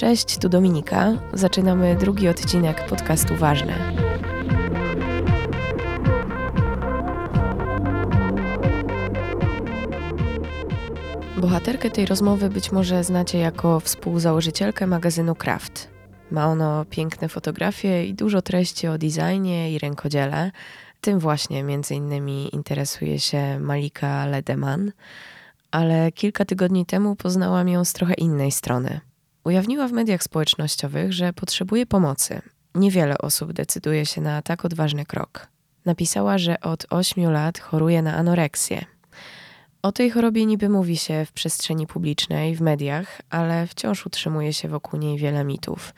Cześć, tu Dominika. Zaczynamy drugi odcinek podcastu Ważne. Bohaterkę tej rozmowy być może znacie jako współzałożycielkę magazynu Craft. Ma ono piękne fotografie i dużo treści o designie i rękodziele. Tym właśnie między innymi interesuje się Malika Ledeman, ale kilka tygodni temu poznałam ją z trochę innej strony. Ujawniła w mediach społecznościowych, że potrzebuje pomocy. Niewiele osób decyduje się na tak odważny krok. Napisała, że od 8 lat choruje na anoreksję. O tej chorobie niby mówi się w przestrzeni publicznej, w mediach, ale wciąż utrzymuje się wokół niej wiele mitów.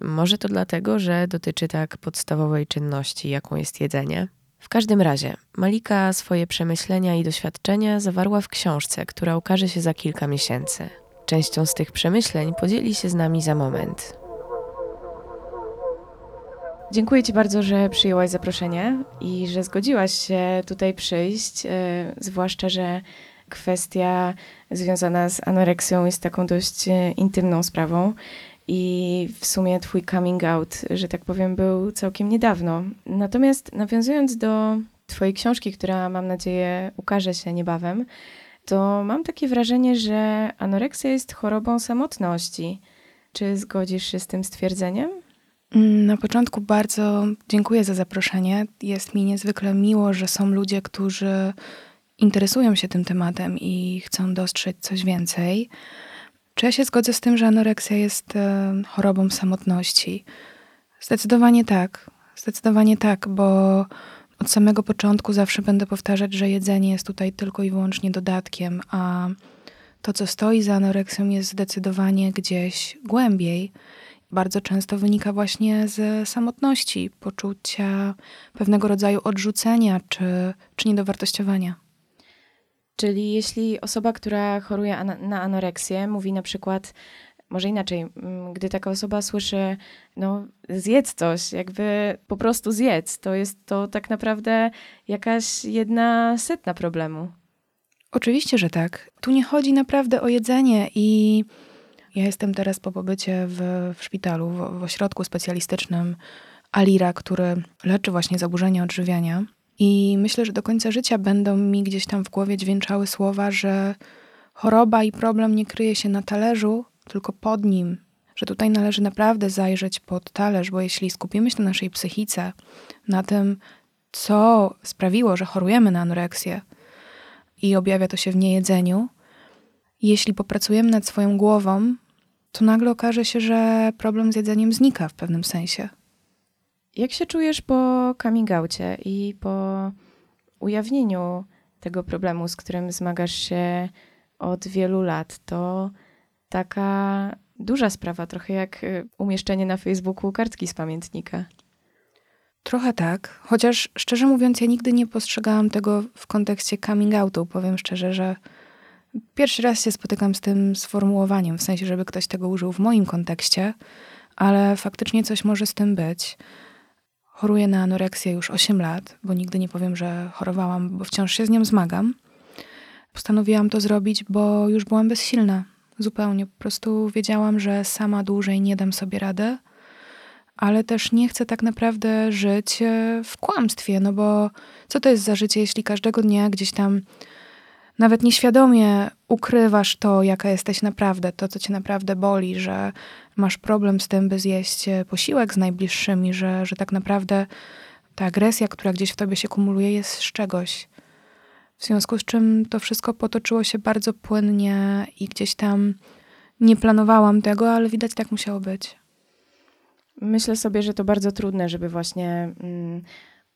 Może to dlatego, że dotyczy tak podstawowej czynności, jaką jest jedzenie. W każdym razie, Malika swoje przemyślenia i doświadczenia zawarła w książce, która ukaże się za kilka miesięcy. Częścią z tych przemyśleń podzieli się z nami za moment. Dziękuję Ci bardzo, że przyjęłaś zaproszenie i że zgodziłaś się tutaj przyjść, yy, zwłaszcza, że kwestia związana z anoreksją jest taką dość e, intymną sprawą. I w sumie twój coming out, że tak powiem, był całkiem niedawno. Natomiast nawiązując do twojej książki, która mam nadzieję ukaże się niebawem, to mam takie wrażenie, że anoreksja jest chorobą samotności. Czy zgodzisz się z tym stwierdzeniem? Mm, na początku bardzo dziękuję za zaproszenie. Jest mi niezwykle miło, że są ludzie, którzy interesują się tym tematem i chcą dostrzec coś więcej. Czy ja się zgodzę z tym, że anoreksja jest e, chorobą samotności? Zdecydowanie tak. Zdecydowanie tak, bo od samego początku zawsze będę powtarzać, że jedzenie jest tutaj tylko i wyłącznie dodatkiem, a to, co stoi za anoreksją, jest zdecydowanie gdzieś głębiej. Bardzo często wynika właśnie z samotności, poczucia pewnego rodzaju odrzucenia czy, czy niedowartościowania. Czyli jeśli osoba, która choruje na anoreksję, mówi na przykład, może inaczej, mm, gdy taka osoba słyszy, no zjedz coś, jakby po prostu zjedz, to jest to tak naprawdę jakaś jedna setna problemu. Oczywiście, że tak. Tu nie chodzi naprawdę o jedzenie i ja jestem teraz po pobycie w, w szpitalu, w, w ośrodku specjalistycznym Alira, który leczy właśnie zaburzenia odżywiania. I myślę, że do końca życia będą mi gdzieś tam w głowie dźwięczały słowa, że choroba i problem nie kryje się na talerzu, tylko pod nim. Że tutaj należy naprawdę zajrzeć pod talerz, bo jeśli skupimy się na naszej psychice, na tym, co sprawiło, że chorujemy na anoreksję i objawia to się w niejedzeniu, jeśli popracujemy nad swoją głową, to nagle okaże się, że problem z jedzeniem znika w pewnym sensie. Jak się czujesz po coming i po ujawnieniu tego problemu, z którym zmagasz się od wielu lat? To taka duża sprawa, trochę jak y, umieszczenie na Facebooku kartki z pamiętnika. Trochę tak, chociaż szczerze mówiąc, ja nigdy nie postrzegałam tego w kontekście coming outu. Powiem szczerze, że pierwszy raz się spotykam z tym sformułowaniem, w sensie, żeby ktoś tego użył w moim kontekście, ale faktycznie coś może z tym być. Choruję na anoreksję już 8 lat, bo nigdy nie powiem, że chorowałam, bo wciąż się z nią zmagam. Postanowiłam to zrobić, bo już byłam bezsilna. Zupełnie. Po prostu wiedziałam, że sama dłużej nie dam sobie rady, ale też nie chcę tak naprawdę żyć e, w kłamstwie, no bo co to jest za życie, jeśli każdego dnia gdzieś tam nawet nieświadomie ukrywasz to, jaka jesteś naprawdę, to, co cię naprawdę boli, że masz problem z tym, by zjeść e, posiłek z najbliższymi, że, że tak naprawdę ta agresja, która gdzieś w tobie się kumuluje, jest z czegoś. W związku z czym to wszystko potoczyło się bardzo płynnie i gdzieś tam nie planowałam tego, ale widać tak musiało być. Myślę sobie, że to bardzo trudne, żeby właśnie mm,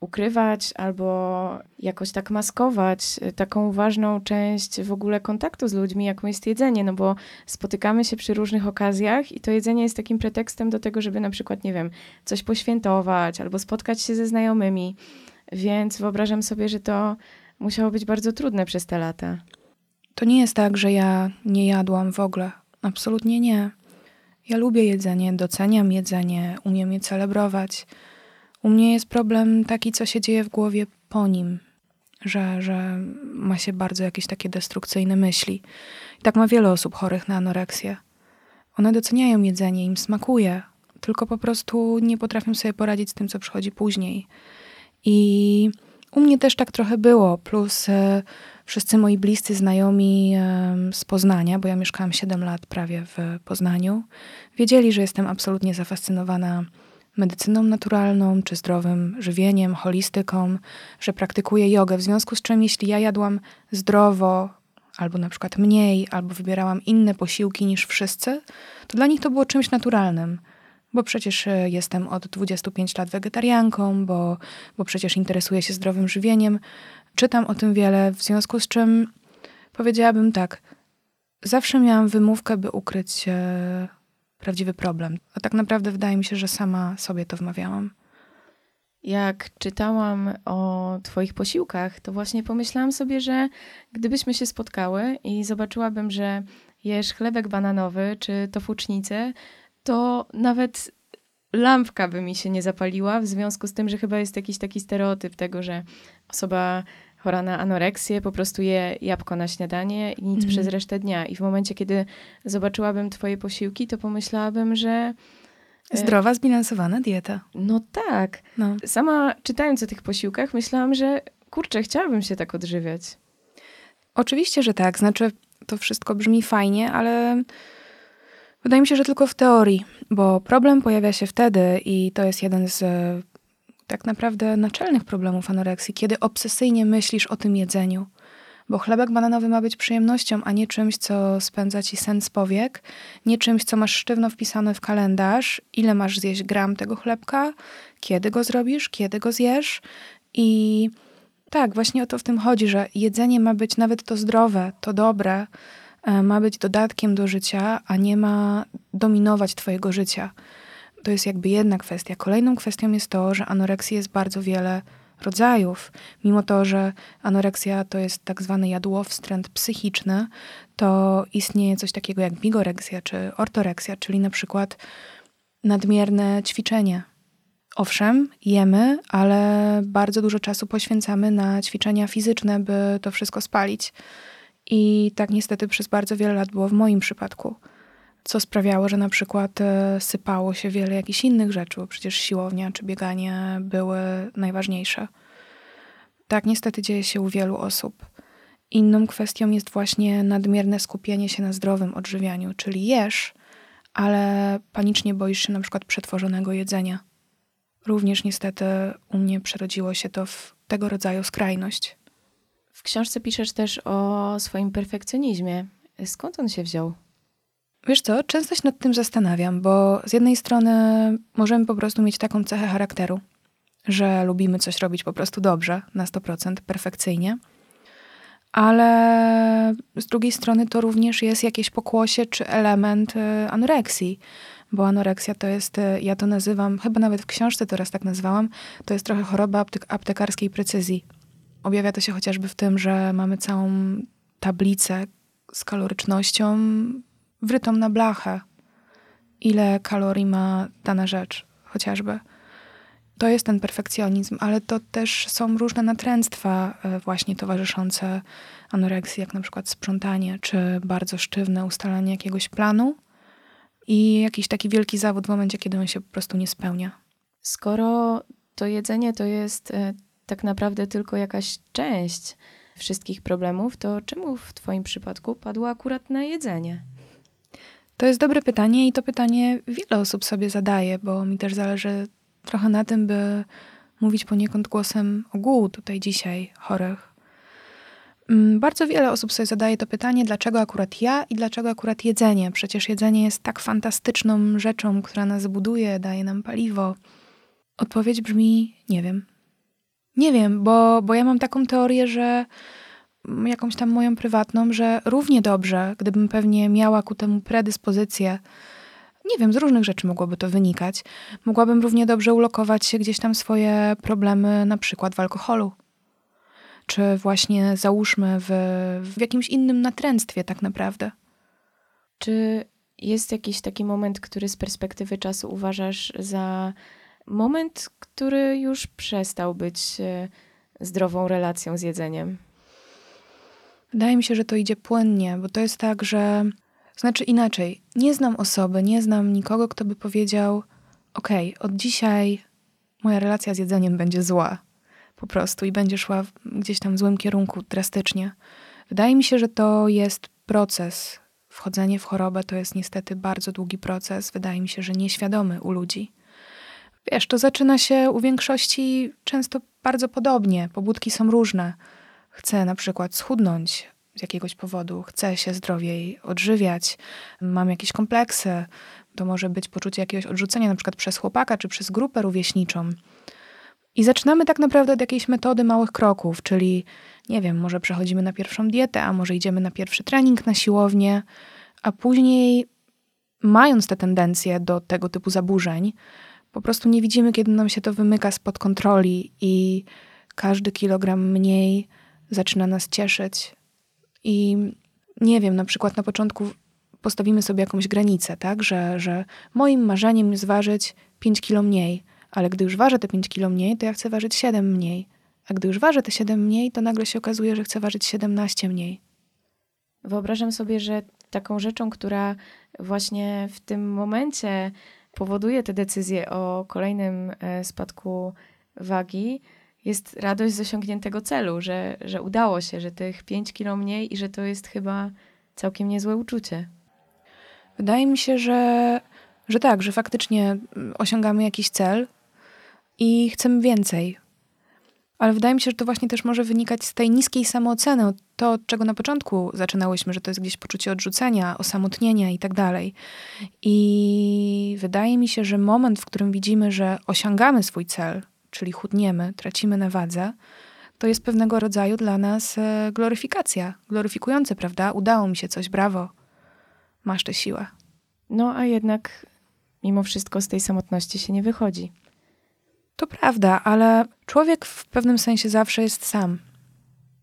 ukrywać albo jakoś tak maskować y, taką ważną część w ogóle kontaktu z ludźmi, jaką jest jedzenie, no bo spotykamy się przy różnych okazjach i to jedzenie jest takim pretekstem do tego, żeby na przykład, nie wiem, coś poświętować albo spotkać się ze znajomymi. Więc wyobrażam sobie, że to musiało być bardzo trudne przez te lata. To nie jest tak, że ja nie jadłam w ogóle. Absolutnie nie. Ja lubię jedzenie, doceniam jedzenie, umiem je celebrować u mnie jest problem taki, co się dzieje w głowie po nim, że, że ma się bardzo jakieś takie destrukcyjne myśli. I tak ma wiele osób chorych na anoreksję. One doceniają jedzenie, im smakuje, tylko po prostu nie potrafią sobie poradzić z tym, co przychodzi później. I u mnie też tak trochę było, plus e, wszyscy moi bliscy znajomi e, z Poznania, bo ja mieszkałam 7 lat prawie w Poznaniu, wiedzieli, że jestem absolutnie zafascynowana medycyną naturalną, czy zdrowym żywieniem, holistyką, że praktykuję jogę. W związku z czym, jeśli ja jadłam zdrowo, albo na przykład mniej, albo wybierałam inne posiłki niż wszyscy, to dla nich to było czymś naturalnym. Bo przecież e, jestem od 25 lat wegetarianką, bo, bo przecież interesuję się zdrowym żywieniem. Czytam o tym wiele, w związku z czym powiedziałabym tak. Zawsze miałam wymówkę, by ukryć e, prawdziwy problem. A tak naprawdę wydaje mi się, że sama sobie to wmawiałam. Jak czytałam o Twoich posiłkach, to właśnie pomyślałam sobie, że gdybyśmy się spotkały i zobaczyłabym, że jesz chlebek bananowy czy tofucznicę, to nawet lampka by mi się nie zapaliła, w związku z tym, że chyba jest jakiś taki stereotyp tego, że osoba chora na anoreksję po prostu je jabłko na śniadanie i nic mm. przez resztę dnia. I w momencie, kiedy zobaczyłabym Twoje posiłki, to pomyślałabym, że E, Zdrowa, zbilansowana dieta. No tak. No. Sama czytając o tych posiłkach, myślałam, że kurczę, chciałabym się tak odżywiać. Oczywiście, że tak. Znaczy, to wszystko brzmi fajnie, ale wydaje mi się, że tylko w teorii, bo problem pojawia się wtedy i to jest jeden z tak naprawdę naczelnych problemów anoreksji, kiedy obsesyjnie myślisz o tym jedzeniu. Bo chlebek bananowy ma być przyjemnością, a nie czymś, co spędza ci sen z powiek, nie czymś, co masz sztywno wpisane w kalendarz, ile masz zjeść gram tego chlebka, kiedy go zrobisz, kiedy go zjesz. I tak, właśnie o to w tym chodzi, że jedzenie ma być nawet to zdrowe, to dobre, e, ma być dodatkiem do życia, a nie ma dominować twojego życia. To jest jakby jedna kwestia. Kolejną kwestią jest to, że anoreksji jest bardzo wiele rodzajów. Mimo to, że anoreksja to jest tak zwany jadłowstręt psychiczny, to istnieje coś takiego jak bigoreksja czy ortoreksja, czyli na przykład nadmierne ćwiczenie. Owszem, jemy, ale bardzo dużo czasu poświęcamy na ćwiczenia fizyczne, by to wszystko spalić. I tak niestety przez bardzo wiele lat było w moim przypadku co sprawiało, że na przykład e, sypało się wiele jakichś innych rzeczy, bo przecież siłownia czy bieganie były najważniejsze. Tak niestety dzieje się u wielu osób. Inną kwestią jest właśnie nadmierne skupienie się na zdrowym odżywianiu, czyli jesz, ale panicznie boisz się na przykład przetworzonego jedzenia. Również niestety u mnie przerodziło się to w tego rodzaju skrajność. W książce piszesz też o swoim perfekcjonizmie. Skąd on się wziął? Wiesz co, często się nad tym zastanawiam, bo z jednej strony możemy po prostu mieć taką cechę charakteru, że lubimy coś robić po prostu dobrze, na 100%, perfekcyjnie, ale z drugiej strony to również jest jakieś pokłosie czy element y, anoreksji, bo anoreksja to jest, y, ja to nazywam, chyba nawet w książce teraz tak nazwałam, to jest trochę choroba aptek aptekarskiej precyzji. Objawia to się chociażby w tym, że mamy całą tablicę z kalorycznością wrytą na blachę, ile kalorii ma dana rzecz, chociażby. To jest ten perfekcjonizm, ale to też są różne natręctwa e, właśnie towarzyszące anoreksji, jak na przykład sprzątanie, czy bardzo sztywne ustalanie jakiegoś planu i jakiś taki wielki zawód w momencie, kiedy on się po prostu nie spełnia. Skoro to jedzenie to jest e, tak naprawdę tylko jakaś część wszystkich problemów, to czemu w Twoim przypadku padło akurat na jedzenie? To jest dobre pytanie i to pytanie wiele osób sobie zadaje, bo mi też zależy trochę na tym, by mówić poniekąd głosem ogółu tutaj dzisiaj chorych. Mm, bardzo wiele osób sobie zadaje to pytanie, dlaczego akurat ja i dlaczego akurat jedzenie. Przecież jedzenie jest tak fantastyczną rzeczą, która nas buduje, daje nam paliwo. Odpowiedź brzmi: nie wiem. Nie wiem, bo, bo ja mam taką teorię, że jakąś tam moją prywatną, że równie dobrze, gdybym pewnie miała ku temu predyspozycję, nie wiem, z różnych rzeczy mogłoby to wynikać, mogłabym równie dobrze ulokować gdzieś tam swoje problemy, na przykład w alkoholu. Czy właśnie załóżmy w, w jakimś innym natręctwie, tak naprawdę. Czy jest jakiś taki moment, który z perspektywy czasu uważasz za moment, który już przestał być e, zdrową relacją z jedzeniem? Wydaje mi się, że to idzie płynnie, bo to jest tak, że Znaczy inaczej, nie znam osoby, nie znam nikogo, kto by powiedział: OK, od dzisiaj moja relacja z jedzeniem będzie zła. Po prostu i będzie szła gdzieś tam w złym kierunku drastycznie. Wydaje mi się, że to jest proces. Wchodzenie w chorobę to jest niestety bardzo długi proces. Wydaje mi się, że nieświadomy u ludzi. Wiesz, to zaczyna się u większości często bardzo podobnie. Pobudki są różne. Chcę na przykład schudnąć z jakiegoś powodu, chcę się zdrowiej odżywiać, mam jakieś kompleksy. To może być poczucie jakiegoś odrzucenia, na przykład przez chłopaka czy przez grupę rówieśniczą. I zaczynamy tak naprawdę od jakiejś metody małych kroków, czyli nie wiem, może przechodzimy na pierwszą dietę, a może idziemy na pierwszy trening na siłownię, a później, mając te tendencje do tego typu zaburzeń, po prostu nie widzimy, kiedy nam się to wymyka spod kontroli i każdy kilogram mniej zaczyna nas cieszyć. I nie wiem, na przykład na początku postawimy sobie jakąś granicę, tak, że, że moim marzeniem jest ważyć 5 kilo mniej, ale gdy już ważę te 5 kilo mniej, to ja chcę ważyć 7 mniej. A gdy już ważę te 7 mniej, to nagle się okazuje, że chcę ważyć 17 mniej. Wyobrażam sobie, że taką rzeczą, która właśnie w tym momencie powoduje te decyzje o kolejnym e, spadku wagi, jest radość z osiągniętego celu, że, że udało się, że tych 5 kilo mniej i że to jest chyba całkiem niezłe uczucie. Wydaje mi się, że, że tak, że faktycznie osiągamy jakiś cel i chcemy więcej. Ale wydaje mi się, że to właśnie też może wynikać z tej niskiej samooceny, to, od czego na początku zaczynałyśmy, że to jest gdzieś poczucie odrzucenia, osamotnienia i tak dalej. I wydaje mi się, że moment, w którym widzimy, że osiągamy swój cel, czyli chudniemy, tracimy na wadze, to jest pewnego rodzaju dla nas e, gloryfikacja. Gloryfikujące, prawda? Udało mi się coś, brawo. Masz tę siłę. No a jednak mimo wszystko z tej samotności się nie wychodzi. To prawda, ale człowiek w pewnym sensie zawsze jest sam.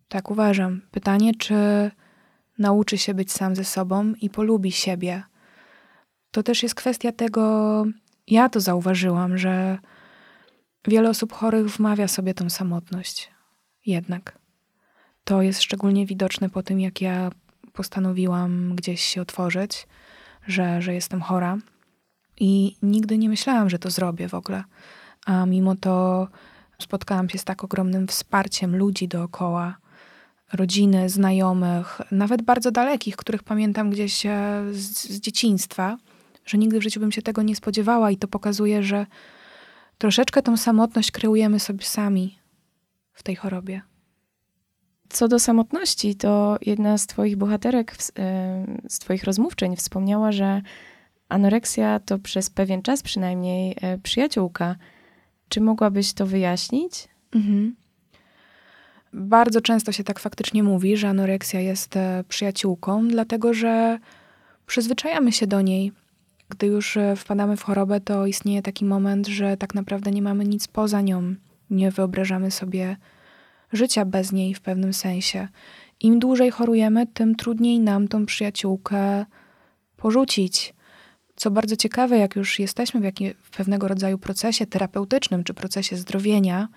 Tak uważam. Pytanie, czy nauczy się być sam ze sobą i polubi siebie. To też jest kwestia tego, ja to zauważyłam, że wiele osób chorych wmawia sobie tą samotność. Jednak. To jest szczególnie widoczne po tym, jak ja postanowiłam gdzieś się otworzyć, że, że jestem chora. I nigdy nie myślałam, że to zrobię w ogóle a mimo to spotkałam się z tak ogromnym wsparciem ludzi dookoła, rodziny, znajomych, nawet bardzo dalekich, których pamiętam gdzieś e, z, z dzieciństwa, że nigdy w życiu bym się tego nie spodziewała i to pokazuje, że troszeczkę tą samotność kreujemy sobie sami w tej chorobie. Co do samotności, to jedna z Twoich bohaterek, e, z Twoich rozmówczyń wspomniała, że anoreksja to przez pewien czas przynajmniej e, przyjaciółka. Czy mogłabyś to wyjaśnić? Mhm. Bardzo często się tak faktycznie mówi, że anoreksja jest e, przyjaciółką, dlatego że przyzwyczajamy się do niej. Gdy już e, wpadamy w chorobę, to istnieje taki moment, że tak naprawdę nie mamy nic poza nią. Nie wyobrażamy sobie życia bez niej w pewnym sensie. Im dłużej chorujemy, tym trudniej nam tą przyjaciółkę porzucić. Co bardzo ciekawe, jak już jesteśmy w, jakim, w pewnego rodzaju procesie terapeutycznym czy procesie zdrowienia,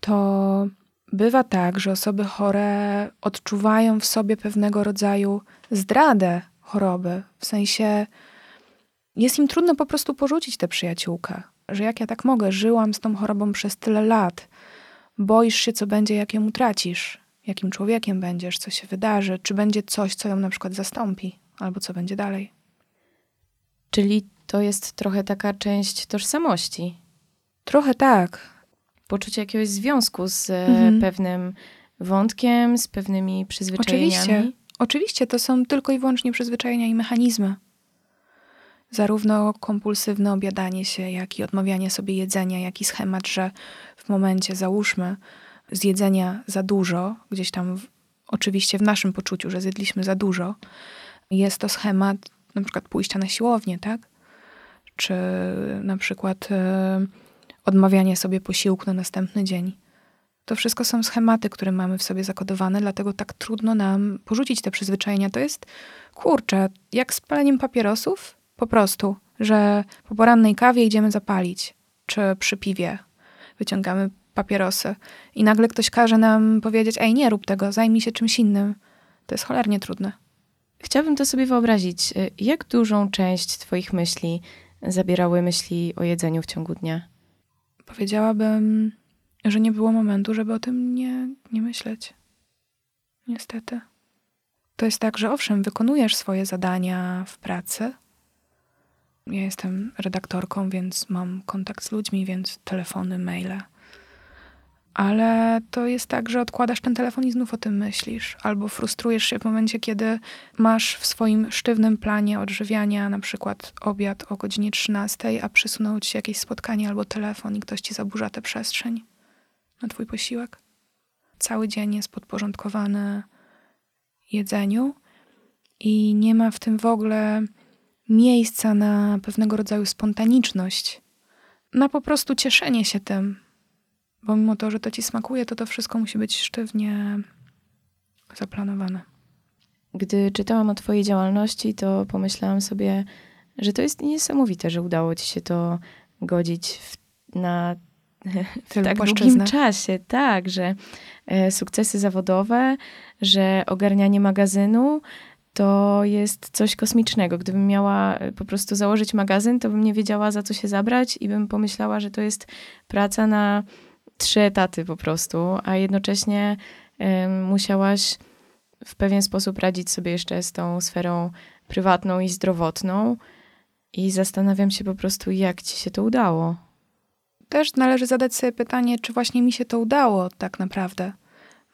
to bywa tak, że osoby chore odczuwają w sobie pewnego rodzaju zdradę choroby. W sensie jest im trudno po prostu porzucić tę przyjaciółkę. Że jak ja tak mogę, żyłam z tą chorobą przez tyle lat, boisz się, co będzie, jak ją utracisz, jakim człowiekiem będziesz, co się wydarzy, czy będzie coś, co ją na przykład zastąpi, albo co będzie dalej. Czyli to jest trochę taka część tożsamości. Trochę tak. Poczucie jakiegoś związku z e, mhm. pewnym wątkiem, z pewnymi przyzwyczajeniami. Oczywiście. Oczywiście, to są tylko i wyłącznie przyzwyczajenia i mechanizmy. Zarówno kompulsywne obiadanie się, jak i odmawianie sobie jedzenia, jak i schemat, że w momencie, załóżmy, zjedzenia za dużo, gdzieś tam, w, oczywiście w naszym poczuciu, że zjedliśmy za dużo, jest to schemat na przykład pójścia na siłownię, tak? Czy na przykład e, odmawianie sobie posiłku na następny dzień. To wszystko są schematy, które mamy w sobie zakodowane, dlatego tak trudno nam porzucić te przyzwyczajenia. To jest, kurczę, jak z paleniem papierosów, po prostu, że po porannej kawie idziemy zapalić, czy przy piwie wyciągamy papierosy i nagle ktoś każe nam powiedzieć, ej, nie rób tego, zajmij się czymś innym. To jest cholernie trudne. Chciałabym to sobie wyobrazić. Y, jak dużą część Twoich myśli zabierały myśli o jedzeniu w ciągu dnia? Powiedziałabym, że nie było momentu, żeby o tym nie, nie myśleć. Niestety. To jest tak, że owszem, wykonujesz swoje zadania w pracy. Ja jestem redaktorką, więc mam kontakt z ludźmi, więc telefony, maile ale to jest tak, że odkładasz ten telefon i znów o tym myślisz, albo frustrujesz się w momencie, kiedy masz w swoim sztywnym planie odżywiania na przykład obiad o godzinie 13, a przysunęło ci jakieś spotkanie albo telefon i ktoś ci zaburza tę przestrzeń na twój posiłek. Cały dzień jest podporządkowany jedzeniu i nie ma w tym w ogóle miejsca na pewnego rodzaju spontaniczność, na po prostu cieszenie się tym, bo mimo to, że to ci smakuje, to to wszystko musi być sztywnie zaplanowane. Gdy czytałam o Twojej działalności, to pomyślałam sobie, że to jest niesamowite, że udało Ci się to godzić w, na w tak długim czasie. Tak, że e, sukcesy zawodowe, że ogarnianie magazynu to jest coś kosmicznego. Gdybym miała e, po prostu założyć magazyn, to bym nie wiedziała, za co się zabrać i bym pomyślała, że to jest praca na trzy etaty po prostu, a jednocześnie musiałaś w pewien sposób radzić sobie jeszcze z tą sferą prywatną i zdrowotną. I zastanawiam się po prostu, jak ci się to udało. Też należy zadać sobie pytanie, czy właśnie mi się to udało tak naprawdę.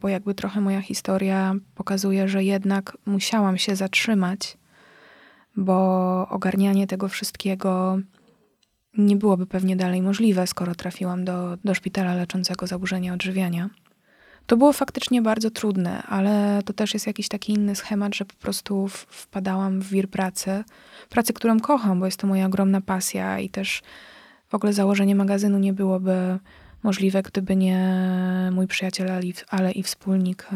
Bo jakby trochę moja historia pokazuje, że jednak musiałam się zatrzymać, bo ogarnianie tego wszystkiego nie byłoby pewnie dalej możliwe, skoro trafiłam do, do szpitala leczącego zaburzenia odżywiania. To było faktycznie bardzo trudne, ale to też jest jakiś taki inny schemat, że po prostu wpadałam w wir pracy. Pracy, którą kocham, bo jest to moja ogromna pasja i też w ogóle założenie magazynu nie byłoby możliwe, gdyby nie mój przyjaciel, ale i wspólnik e,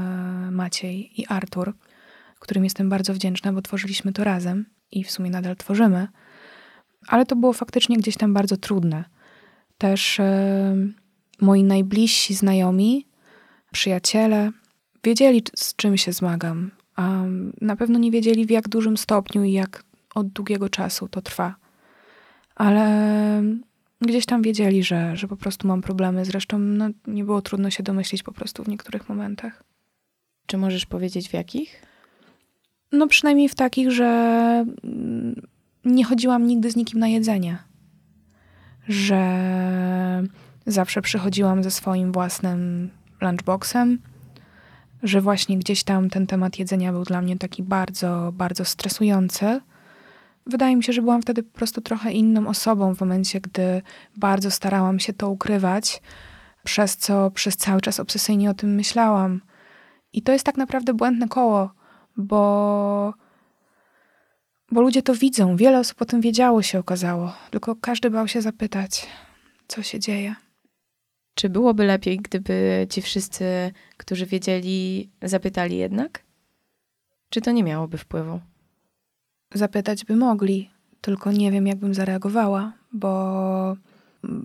Maciej i Artur, którym jestem bardzo wdzięczna, bo tworzyliśmy to razem i w sumie nadal tworzymy ale to było faktycznie gdzieś tam bardzo trudne. Też e, moi najbliżsi znajomi, przyjaciele wiedzieli, z czym się zmagam, a na pewno nie wiedzieli w jak dużym stopniu i jak od długiego czasu to trwa. Ale gdzieś tam wiedzieli, że, że po prostu mam problemy. Zresztą no, nie było trudno się domyślić po prostu w niektórych momentach. Czy możesz powiedzieć w jakich? No przynajmniej w takich, że nie chodziłam nigdy z nikim na jedzenie. Że zawsze przychodziłam ze swoim własnym lunchboxem, że właśnie gdzieś tam ten temat jedzenia był dla mnie taki bardzo, bardzo stresujący. Wydaje mi się, że byłam wtedy po prostu trochę inną osobą w momencie, gdy bardzo starałam się to ukrywać, przez co przez cały czas obsesyjnie o tym myślałam. I to jest tak naprawdę błędne koło, bo bo ludzie to widzą. Wiele osób o tym wiedziało, się okazało. Tylko każdy bał się zapytać, co się dzieje. Czy byłoby lepiej, gdyby ci wszyscy, którzy wiedzieli, zapytali jednak? Czy to nie miałoby wpływu? Zapytać by mogli, tylko nie wiem, jakbym zareagowała, bo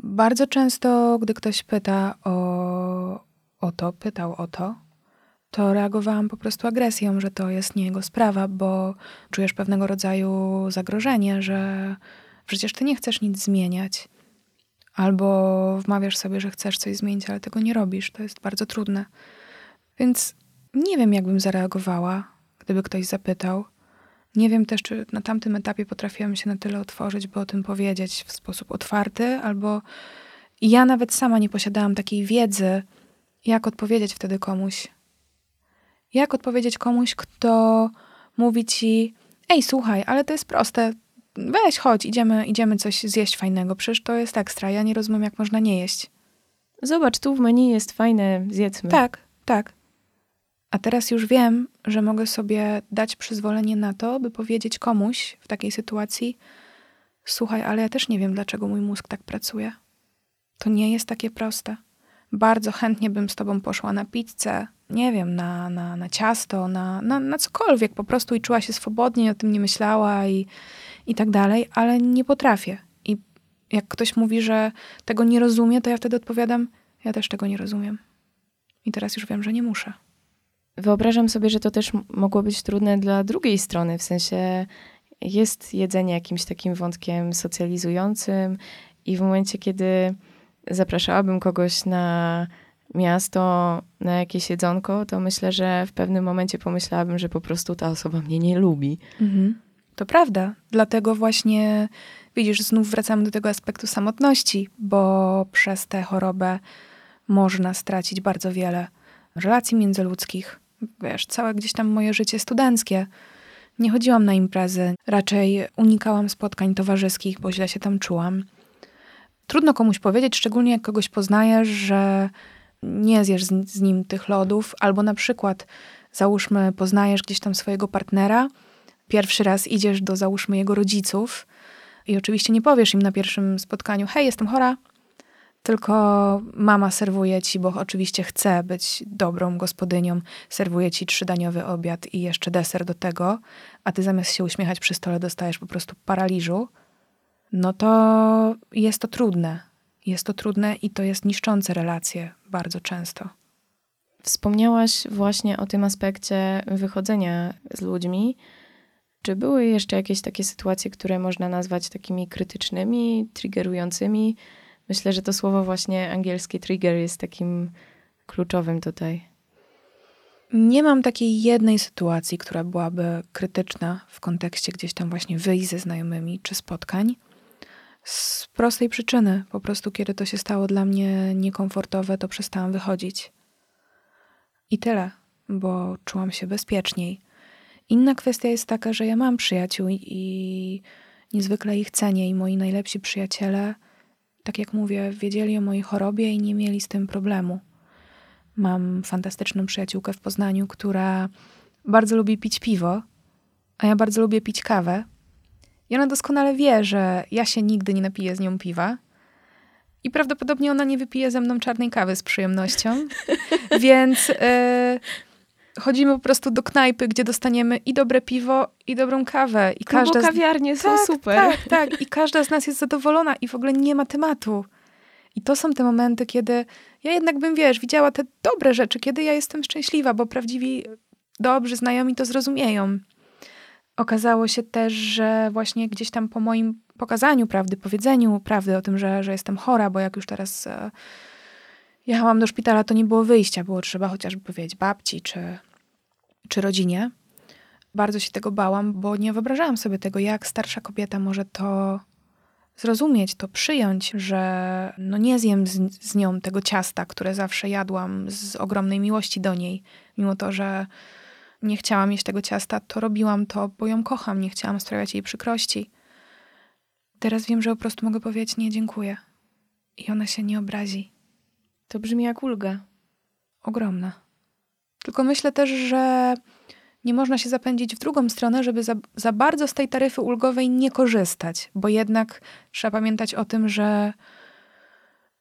bardzo często, gdy ktoś pyta o, o to, pytał o to, to reagowałam po prostu agresją, że to jest nie jego sprawa, bo czujesz pewnego rodzaju zagrożenie, że przecież ty nie chcesz nic zmieniać. Albo wmawiasz sobie, że chcesz coś zmienić, ale tego nie robisz. To jest bardzo trudne. Więc nie wiem, jakbym zareagowała, gdyby ktoś zapytał. Nie wiem też, czy na tamtym etapie potrafiłam się na tyle otworzyć, by o tym powiedzieć w sposób otwarty, albo ja nawet sama nie posiadałam takiej wiedzy, jak odpowiedzieć wtedy komuś, jak odpowiedzieć komuś, kto mówi ci, ej, słuchaj, ale to jest proste, weź, chodź, idziemy, idziemy coś zjeść fajnego, przecież to jest ekstra, ja nie rozumiem, jak można nie jeść. Zobacz, tu w menu jest fajne, zjedzmy. Tak, tak. A teraz już wiem, że mogę sobie dać przyzwolenie na to, by powiedzieć komuś w takiej sytuacji, słuchaj, ale ja też nie wiem, dlaczego mój mózg tak pracuje. To nie jest takie proste. Bardzo chętnie bym z tobą poszła na pizzę, nie wiem, na, na, na ciasto, na, na, na cokolwiek po prostu i czuła się swobodnie, o tym nie myślała i, i tak dalej, ale nie potrafię. I jak ktoś mówi, że tego nie rozumie, to ja wtedy odpowiadam, ja też tego nie rozumiem. I teraz już wiem, że nie muszę. Wyobrażam sobie, że to też mogło być trudne dla drugiej strony, w sensie jest jedzenie jakimś takim wątkiem socjalizującym i w momencie, kiedy zapraszałabym kogoś na miasto, na jakieś jedzonko, to myślę, że w pewnym momencie pomyślałabym, że po prostu ta osoba mnie nie lubi. Mhm. To prawda. Dlatego właśnie, widzisz, znów wracamy do tego aspektu samotności, bo przez tę chorobę można stracić bardzo wiele relacji międzyludzkich. Wiesz, całe gdzieś tam moje życie studenckie. Nie chodziłam na imprezy, raczej unikałam spotkań towarzyskich, bo źle się tam czułam. Trudno komuś powiedzieć, szczególnie jak kogoś poznajesz, że nie zjesz z, z nim tych lodów, albo na przykład, załóżmy, poznajesz gdzieś tam swojego partnera, pierwszy raz idziesz do, załóżmy, jego rodziców i oczywiście nie powiesz im na pierwszym spotkaniu, hej, jestem chora, tylko mama serwuje ci, bo oczywiście chce być dobrą gospodynią, serwuje ci trzydaniowy obiad i jeszcze deser do tego, a ty zamiast się uśmiechać przy stole dostajesz po prostu paraliżu, no to jest to trudne. Jest to trudne i to jest niszczące relacje bardzo często. Wspomniałaś właśnie o tym aspekcie wychodzenia z ludźmi. Czy były jeszcze jakieś takie sytuacje, które można nazwać takimi krytycznymi, triggerującymi? Myślę, że to słowo właśnie angielskie trigger jest takim kluczowym tutaj. Nie mam takiej jednej sytuacji, która byłaby krytyczna w kontekście gdzieś tam właśnie wyjść ze znajomymi czy spotkań. Z prostej przyczyny, po prostu kiedy to się stało dla mnie niekomfortowe, to przestałam wychodzić. I tyle, bo czułam się bezpieczniej. Inna kwestia jest taka, że ja mam przyjaciół i niezwykle ich cenię i moi najlepsi przyjaciele, tak jak mówię, wiedzieli o mojej chorobie i nie mieli z tym problemu. Mam fantastyczną przyjaciółkę w Poznaniu, która bardzo lubi pić piwo, a ja bardzo lubię pić kawę. I ona doskonale wie, że ja się nigdy nie napiję z nią piwa. I prawdopodobnie ona nie wypije ze mną czarnej kawy z przyjemnością. Więc e, chodzimy po prostu do knajpy, gdzie dostaniemy i dobre piwo, i dobrą kawę. I każda kawiarnie z... są tak, super. Tak, tak. I każda z nas jest zadowolona i w ogóle nie ma tematu. I to są te momenty, kiedy ja jednak bym, wiesz, widziała te dobre rzeczy, kiedy ja jestem szczęśliwa, bo prawdziwi, dobrzy znajomi to zrozumieją. Okazało się też, że właśnie gdzieś tam po moim pokazaniu prawdy, powiedzeniu prawdy o tym, że, że jestem chora, bo jak już teraz e, jechałam do szpitala, to nie było wyjścia, było trzeba chociażby powiedzieć babci czy, czy rodzinie. Bardzo się tego bałam, bo nie wyobrażałam sobie tego, jak starsza kobieta może to zrozumieć, to przyjąć, że no nie zjem z, z nią tego ciasta, które zawsze jadłam z ogromnej miłości do niej, mimo to, że nie chciałam jeść tego ciasta, to robiłam to, bo ją kocham, nie chciałam sprawiać jej przykrości. Teraz wiem, że po prostu mogę powiedzieć nie, dziękuję. I ona się nie obrazi. To brzmi jak ulga. Ogromna. Tylko myślę też, że nie można się zapędzić w drugą stronę, żeby za, za bardzo z tej taryfy ulgowej nie korzystać, bo jednak trzeba pamiętać o tym, że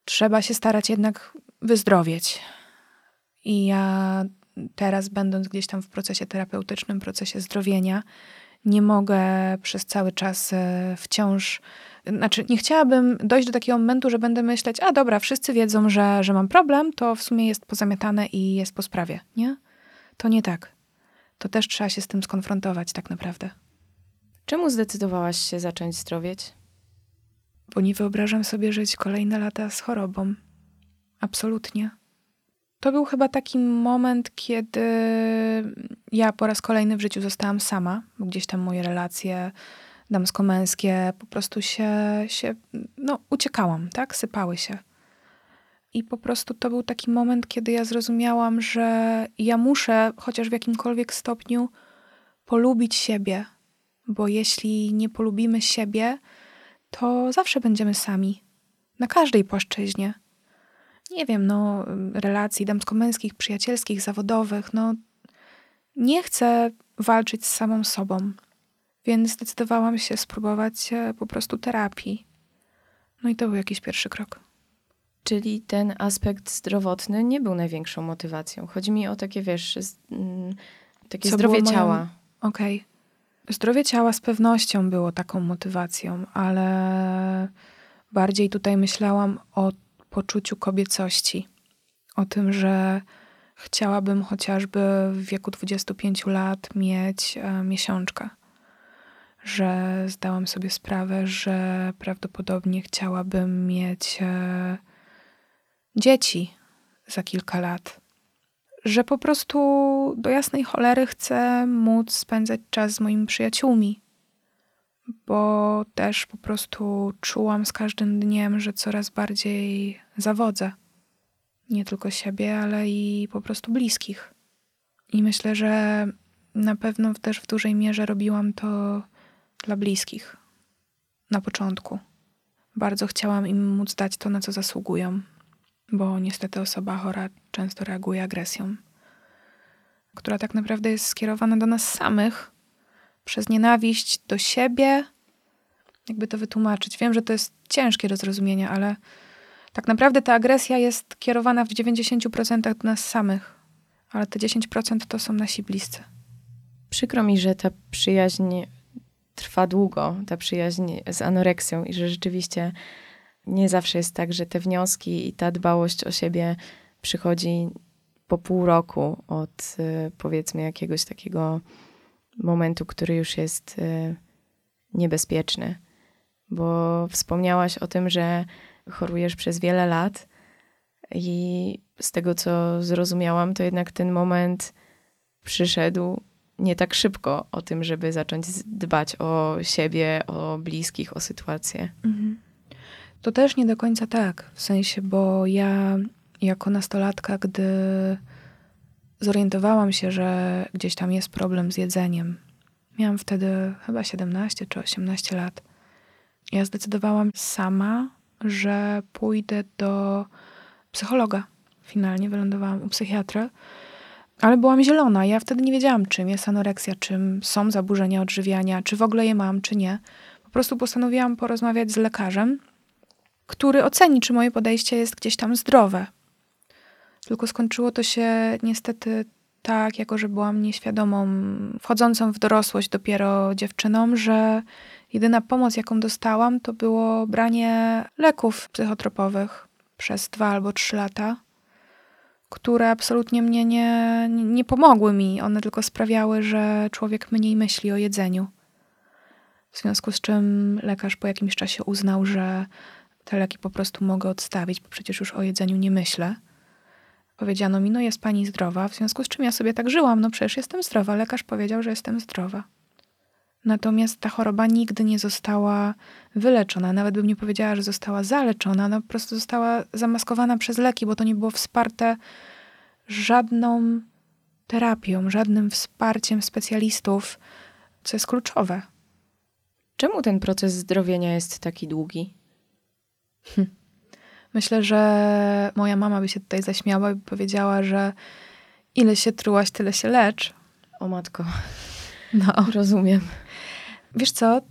trzeba się starać jednak wyzdrowieć. I ja teraz, będąc gdzieś tam w procesie terapeutycznym, procesie zdrowienia, nie mogę przez cały czas e, wciąż. Znaczy, nie chciałabym dojść do takiego momentu, że będę myśleć, a dobra, wszyscy wiedzą, że, że mam problem, to w sumie jest pozamiatane i jest po sprawie, nie? To nie tak. To też trzeba się z tym skonfrontować, tak naprawdę. Czemu zdecydowałaś się zacząć zdrowieć? Bo nie wyobrażam sobie żyć kolejne lata z chorobą. Absolutnie. To był chyba taki moment, kiedy ja po raz kolejny w życiu zostałam sama, bo gdzieś tam moje relacje damsko-męskie po prostu się, się no, uciekałam, tak? Sypały się. I po prostu to był taki moment, kiedy ja zrozumiałam, że ja muszę chociaż w jakimkolwiek stopniu polubić siebie, bo jeśli nie polubimy siebie, to zawsze będziemy sami. Na każdej płaszczyźnie nie wiem, no, relacji damsko-męskich, przyjacielskich, zawodowych, no, nie chcę walczyć z samą sobą, więc zdecydowałam się spróbować e, po prostu terapii. No i to był jakiś pierwszy krok. Czyli ten aspekt zdrowotny nie był największą motywacją. Chodzi mi o takie, wiesz, z, mm, takie Co zdrowie ciała. Moją... Okej. Okay. Zdrowie ciała z pewnością było taką motywacją, ale bardziej tutaj myślałam o poczuciu kobiecości, o tym, że Chciałabym chociażby w wieku 25 lat mieć e, miesiączkę. Że zdałam sobie sprawę, że prawdopodobnie chciałabym mieć e, dzieci za kilka lat. Że po prostu do jasnej cholery chcę móc spędzać czas z moimi przyjaciółmi, bo też po prostu czułam z każdym dniem, że coraz bardziej zawodzę. Nie tylko siebie, ale i po prostu bliskich. I myślę, że na pewno też w dużej mierze robiłam to dla bliskich. Na początku. Bardzo chciałam im móc dać to, na co zasługują, bo niestety osoba chora często reaguje agresją, która tak naprawdę jest skierowana do nas samych przez nienawiść do siebie. Jakby to wytłumaczyć? Wiem, że to jest ciężkie do zrozumienia, ale tak naprawdę ta agresja jest kierowana w 90% do nas samych, ale te 10% to są nasi bliscy. Przykro mi, że ta przyjaźń trwa długo, ta przyjaźń z anoreksją i że rzeczywiście nie zawsze jest tak, że te wnioski i ta dbałość o siebie przychodzi po pół roku od y, powiedzmy jakiegoś takiego momentu, który już jest y, niebezpieczny. Bo wspomniałaś o tym, że chorujesz przez wiele lat i z tego co zrozumiałam, to jednak ten moment przyszedł nie tak szybko o tym, żeby zacząć dbać o siebie, o bliskich, o sytuację. Mhm. To też nie do końca tak, w sensie, bo ja jako nastolatka, gdy zorientowałam się, że gdzieś tam jest problem z jedzeniem, miałam wtedy chyba 17 czy 18 lat. Ja zdecydowałam sama, że pójdę do psychologa. Finalnie wylądowałam u psychiatry, ale byłam zielona. Ja wtedy nie wiedziałam, czym jest anoreksja, czym są zaburzenia odżywiania, czy w ogóle je mam, czy nie. Po prostu postanowiłam porozmawiać z lekarzem, który oceni, czy moje podejście jest gdzieś tam zdrowe. Tylko skończyło to się niestety tak, jako że byłam nieświadomą, wchodzącą w dorosłość dopiero dziewczyną, że jedyna pomoc, jaką dostałam, to było branie leków psychotropowych przez dwa albo trzy lata, które absolutnie mnie nie, nie pomogły mi. One tylko sprawiały, że człowiek mniej myśli o jedzeniu. W związku z czym lekarz po jakimś czasie uznał, że te leki po prostu mogę odstawić, bo przecież już o jedzeniu nie myślę. Powiedziano mi, no jest pani zdrowa, w związku z czym ja sobie tak żyłam, no przecież jestem zdrowa. Lekarz powiedział, że jestem zdrowa. Natomiast ta choroba nigdy nie została wyleczona. Nawet bym nie powiedziała, że została zaleczona. Ona po prostu została zamaskowana przez leki, bo to nie było wsparte żadną terapią, żadnym wsparciem specjalistów, co jest kluczowe. Czemu ten proces zdrowienia jest taki długi? Hm. Myślę, że moja mama by się tutaj zaśmiała i powiedziała, że ile się trułaś, tyle się lecz. O matko. No. Rozumiem. Wiesz co?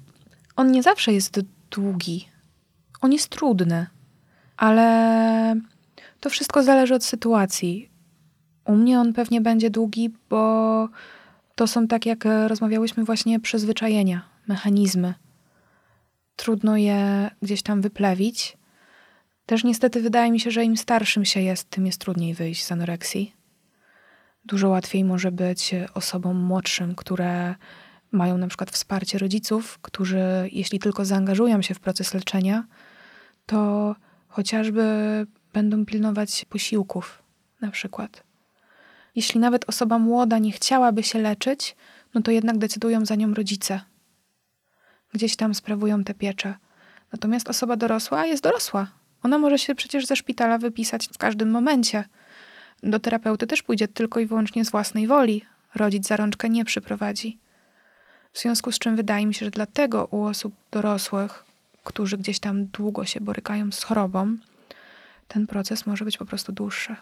On nie zawsze jest długi. On jest trudny. Ale to wszystko zależy od sytuacji. U mnie on pewnie będzie długi, bo to są tak, jak rozmawiałyśmy, właśnie przyzwyczajenia, mechanizmy. Trudno je gdzieś tam wyplewić też niestety wydaje mi się, że im starszym się jest, tym jest trudniej wyjść z anoreksji. Dużo łatwiej może być osobom młodszym, które mają na przykład wsparcie rodziców, którzy, jeśli tylko zaangażują się w proces leczenia, to chociażby będą pilnować posiłków, na przykład. Jeśli nawet osoba młoda nie chciałaby się leczyć, no to jednak decydują za nią rodzice. Gdzieś tam sprawują tę pieczę. Natomiast osoba dorosła jest dorosła, ona może się przecież ze szpitala wypisać w każdym momencie. Do terapeuty też pójdzie tylko i wyłącznie z własnej woli. Rodzic za rączkę nie przyprowadzi. W związku z czym wydaje mi się, że dlatego u osób dorosłych, którzy gdzieś tam długo się borykają z chorobą, ten proces może być po prostu dłuższy.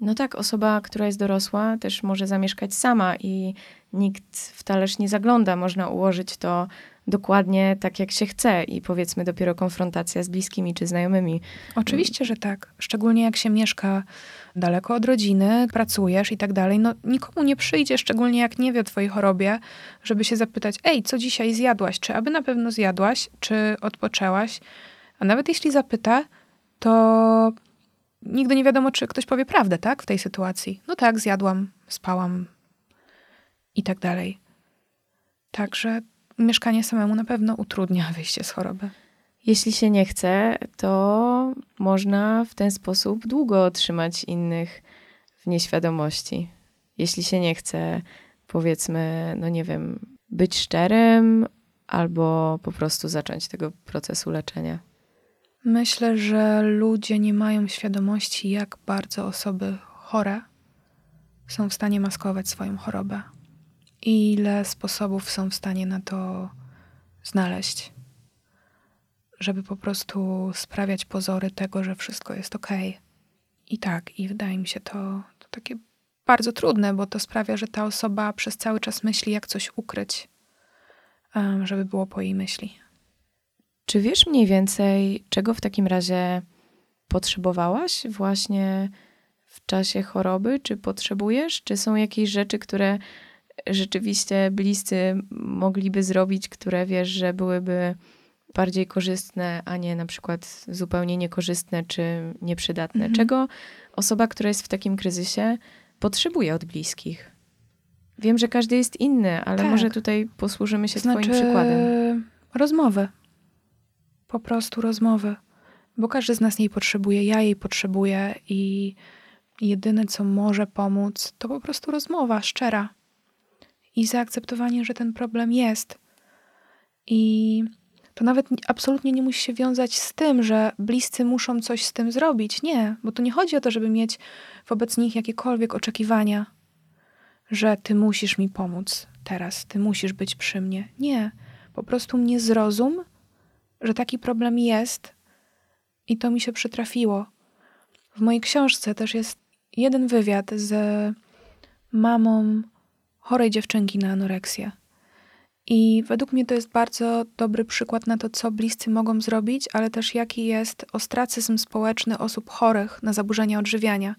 No tak, osoba, która jest dorosła, też może zamieszkać sama i nikt w talerz nie zagląda. Można ułożyć to dokładnie tak, jak się chce i powiedzmy dopiero konfrontacja z bliskimi czy znajomymi. Oczywiście, że tak. Szczególnie jak się mieszka daleko od rodziny, pracujesz i tak dalej. No nikomu nie przyjdzie, szczególnie jak nie wie o twojej chorobie, żeby się zapytać, ej, co dzisiaj zjadłaś? Czy aby na pewno zjadłaś? Czy odpoczęłaś? A nawet jeśli zapyta, to nigdy nie wiadomo, czy ktoś powie prawdę, tak, w tej sytuacji. No tak, zjadłam, spałam i tak dalej. Także mieszkanie samemu na pewno utrudnia wyjście z choroby. Jeśli się nie chce, to można w ten sposób długo trzymać innych w nieświadomości. Jeśli się nie chce, powiedzmy, no nie wiem, być szczerym albo po prostu zacząć tego procesu leczenia. Myślę, że ludzie nie mają świadomości, jak bardzo osoby chore są w stanie maskować swoją chorobę. Ile sposobów są w stanie na to znaleźć, żeby po prostu sprawiać pozory tego, że wszystko jest ok. I tak, i wydaje mi się to, to takie bardzo trudne, bo to sprawia, że ta osoba przez cały czas myśli, jak coś ukryć, żeby było po jej myśli. Czy wiesz mniej więcej, czego w takim razie potrzebowałaś właśnie w czasie choroby? Czy potrzebujesz? Czy są jakieś rzeczy, które rzeczywiście bliscy mogliby zrobić, które wiesz, że byłyby bardziej korzystne, a nie na przykład zupełnie niekorzystne czy nieprzydatne? Mhm. Czego osoba, która jest w takim kryzysie, potrzebuje od bliskich? Wiem, że każdy jest inny, ale tak. może tutaj posłużymy się znaczy, Twoim przykładem. Rozmowy po prostu rozmowy, bo każdy z nas jej potrzebuje, ja jej potrzebuję i jedyne, co może pomóc, to po prostu rozmowa szczera i zaakceptowanie, że ten problem jest. I to nawet absolutnie nie musi się wiązać z tym, że bliscy muszą coś z tym zrobić. Nie, bo tu nie chodzi o to, żeby mieć wobec nich jakiekolwiek oczekiwania, że ty musisz mi pomóc teraz, ty musisz być przy mnie. Nie, po prostu mnie zrozum że taki problem jest i to mi się przytrafiło. W mojej książce też jest jeden wywiad z mamą chorej dziewczynki na anoreksję. I według mnie to jest bardzo dobry przykład na to, co bliscy mogą zrobić, ale też jaki jest ostracyzm społeczny osób chorych na zaburzenia odżywiania.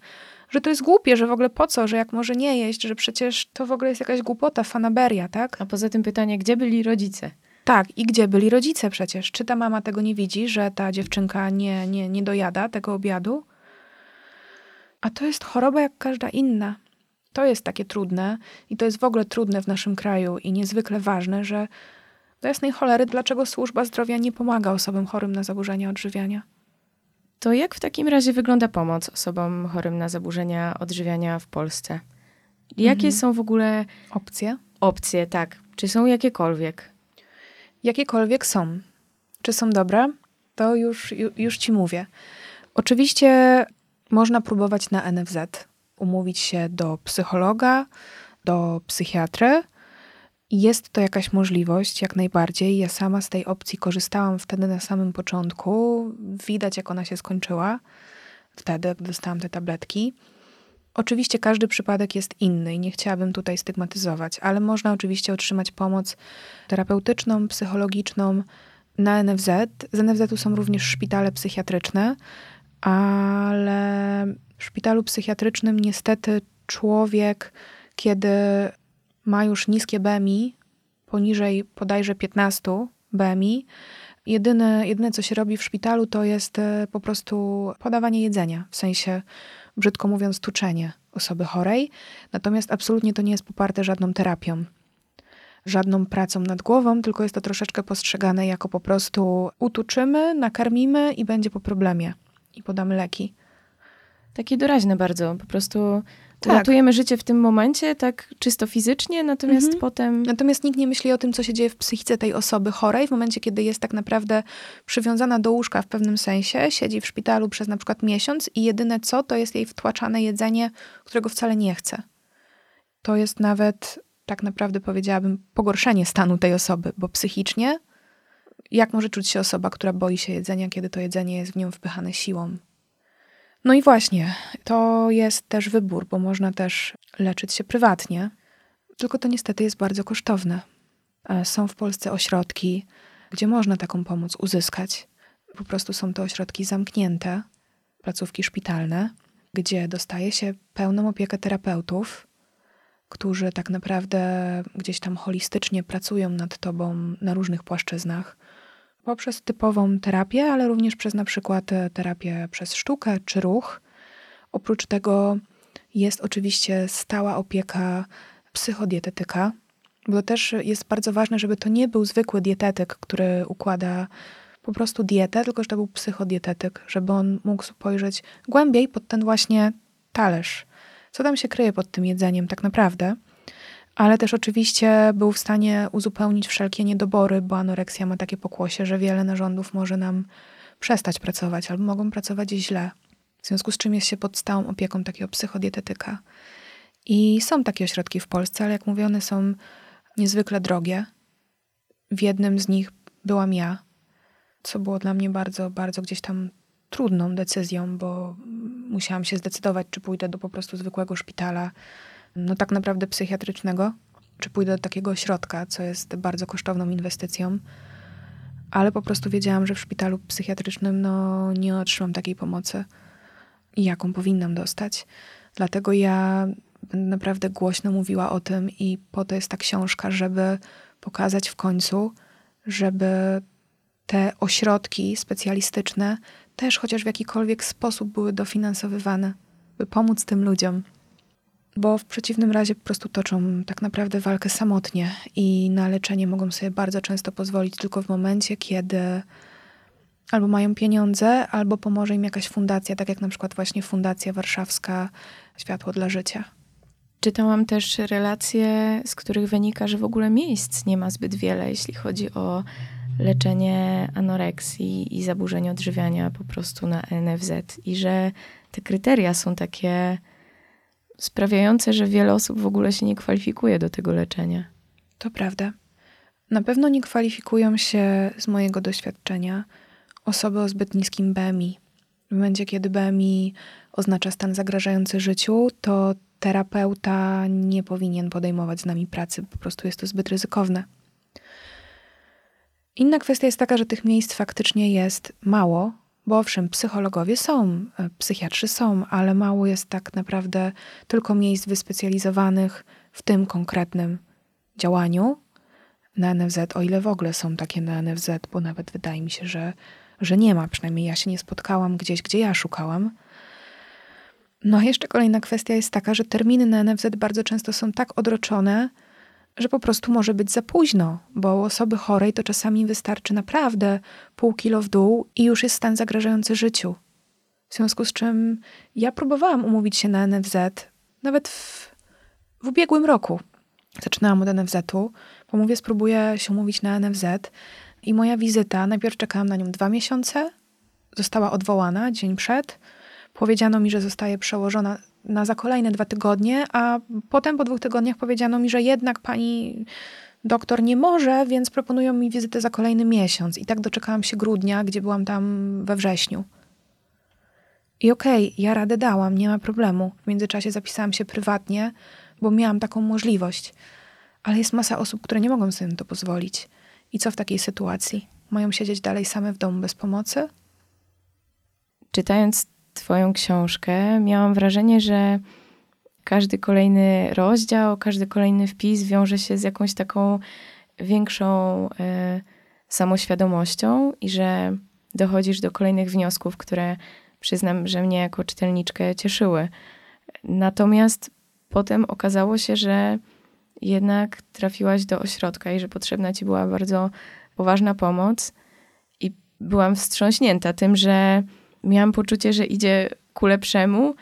Że to jest głupie, że w ogóle po co, że jak może nie jeść, że przecież to w ogóle jest jakaś głupota, fanaberia, tak? A poza tym pytanie, gdzie byli rodzice? Tak, i gdzie byli rodzice przecież? Czy ta mama tego nie widzi, że ta dziewczynka nie, nie, nie dojada tego obiadu? A to jest choroba jak każda inna. To jest takie trudne i to jest w ogóle trudne w naszym kraju i niezwykle ważne, że do jasnej cholery, dlaczego służba zdrowia nie pomaga osobom chorym na zaburzenia odżywiania? To jak w takim razie wygląda pomoc osobom chorym na zaburzenia odżywiania w Polsce? Jakie mhm. są w ogóle opcje? Opcje, tak. Czy są jakiekolwiek? jakiekolwiek są. Czy są dobre? To już, już ci mówię. Oczywiście można próbować na NFZ, umówić się do psychologa, do psychiatry. Jest to jakaś możliwość, jak najbardziej. Ja sama z tej opcji korzystałam wtedy na samym początku. Widać, jak ona się skończyła wtedy, gdy dostałam te tabletki. Oczywiście każdy przypadek jest inny i nie chciałabym tutaj stygmatyzować, ale można oczywiście otrzymać pomoc terapeutyczną, psychologiczną na NFZ. Z NFZ-u są również szpitale psychiatryczne, ale w szpitalu psychiatrycznym niestety człowiek, kiedy ma już niskie BMI, poniżej bodajże 15 BMI, jedyne, jedyne co się robi w szpitalu to jest e, po prostu podawanie jedzenia, w sensie brzydko mówiąc, tuczenie osoby chorej, natomiast absolutnie to nie jest poparte żadną terapią, żadną pracą nad głową, tylko jest to troszeczkę postrzegane jako po prostu utuczymy, nakarmimy i będzie po problemie i podamy leki. Takie doraźne bardzo, po prostu tak. Ratujemy życie w tym momencie, tak czysto fizycznie, natomiast mhm. potem. Natomiast nikt nie myśli o tym, co się dzieje w psychice tej osoby chorej, w momencie, kiedy jest tak naprawdę przywiązana do łóżka w pewnym sensie, siedzi w szpitalu przez na przykład miesiąc i jedyne co, to jest jej wtłaczane jedzenie, którego wcale nie chce. To jest nawet, tak naprawdę powiedziałabym, pogorszenie stanu tej osoby, bo psychicznie, jak może czuć się osoba, która boi się jedzenia, kiedy to jedzenie jest w nią wpychane siłą? No i właśnie, to jest też wybór, bo można też leczyć się prywatnie, tylko to niestety jest bardzo kosztowne. E, są w Polsce ośrodki, gdzie można taką pomoc uzyskać. Po prostu są to ośrodki zamknięte, placówki szpitalne, gdzie dostaje się pełną opiekę terapeutów, którzy tak naprawdę gdzieś tam holistycznie pracują nad tobą na różnych płaszczyznach poprzez typową terapię, ale również przez na przykład e, terapię przez sztukę czy ruch. Oprócz tego jest oczywiście stała opieka psychodietetyka, bo też jest bardzo ważne, żeby to nie był zwykły dietetyk, który układa po prostu dietę, tylko że to był psychodietetyk, żeby on mógł spojrzeć głębiej pod ten właśnie talerz. Co tam się kryje pod tym jedzeniem tak naprawdę? Ale też oczywiście był w stanie uzupełnić wszelkie niedobory, bo anoreksja ma takie pokłosie, że wiele narządów może nam przestać pracować albo mogą pracować źle. W związku z czym jest się pod stałą opieką takiego psychodietetyka. I są takie ośrodki w Polsce, ale jak mówię, one są niezwykle drogie. W jednym z nich byłam ja, co było dla mnie bardzo, bardzo gdzieś tam trudną decyzją, bo musiałam się zdecydować, czy pójdę do po prostu zwykłego szpitala, no tak naprawdę psychiatrycznego, czy pójdę do takiego ośrodka, co jest bardzo kosztowną inwestycją. Ale po prostu wiedziałam, że w szpitalu psychiatrycznym no, nie otrzymam takiej pomocy, jaką powinnam dostać. Dlatego ja naprawdę głośno mówiła o tym i po to jest ta książka, żeby pokazać w końcu, żeby te ośrodki specjalistyczne też chociaż w jakikolwiek sposób były dofinansowywane, by pomóc tym ludziom. Bo w przeciwnym razie po prostu toczą tak naprawdę walkę samotnie i na leczenie mogą sobie bardzo często pozwolić tylko w momencie, kiedy albo mają pieniądze, albo pomoże im jakaś fundacja, tak jak na przykład właśnie Fundacja Warszawska Światło dla Życia. Czytałam też relacje, z których wynika, że w ogóle miejsc nie ma zbyt wiele, jeśli chodzi o leczenie anoreksji i zaburzeń odżywiania po prostu na NFZ i że te kryteria są takie sprawiające, że wiele osób w ogóle się nie kwalifikuje do tego leczenia. To prawda. Na pewno nie kwalifikują się z mojego doświadczenia osoby o zbyt niskim BMI. W momencie, kiedy BMI oznacza stan zagrażający życiu, to terapeuta nie powinien podejmować z nami pracy, po prostu jest to zbyt ryzykowne. Inna kwestia jest taka, że tych miejsc faktycznie jest mało, bo owszem, psychologowie są, e, psychiatrzy są, ale mało jest tak naprawdę tylko miejsc wyspecjalizowanych w tym konkretnym działaniu na NFZ, o ile w ogóle są takie na NFZ, bo nawet wydaje mi się, że, że nie ma, przynajmniej ja się nie spotkałam gdzieś, gdzie ja szukałam. No jeszcze kolejna kwestia jest taka, że terminy na NFZ bardzo często są tak odroczone, że po prostu może być za późno, bo u osoby chorej to czasami wystarczy naprawdę pół kilo w dół i już jest stan zagrażający życiu. W związku z czym ja próbowałam umówić się na NFZ, nawet w, w ubiegłym roku. Zaczynałam od NFZ-u, pomówię, spróbuję się umówić na NFZ i moja wizyta, najpierw czekałam na nią dwa miesiące, została odwołana dzień przed. Powiedziano mi, że zostaje przełożona na za kolejne dwa tygodnie, a potem po dwóch tygodniach powiedziano mi, że jednak pani doktor nie może, więc proponują mi wizytę za kolejny miesiąc. I tak doczekałam się grudnia, gdzie byłam tam we wrześniu. I okej, okay, ja radę dałam, nie ma problemu. W międzyczasie zapisałam się prywatnie, bo miałam taką możliwość. Ale jest masa osób, które nie mogą sobie na to pozwolić. I co w takiej sytuacji? Mają siedzieć dalej same w domu bez pomocy? Czytając Twoją książkę, miałam wrażenie, że każdy kolejny rozdział, każdy kolejny wpis wiąże się z jakąś taką większą y, samoświadomością i że dochodzisz do kolejnych wniosków, które przyznam, że mnie jako czytelniczkę cieszyły. Natomiast potem okazało się, że jednak trafiłaś do ośrodka i że potrzebna ci była bardzo poważna pomoc. I byłam wstrząśnięta tym, że miałam poczucie, że idzie ku lepszemu,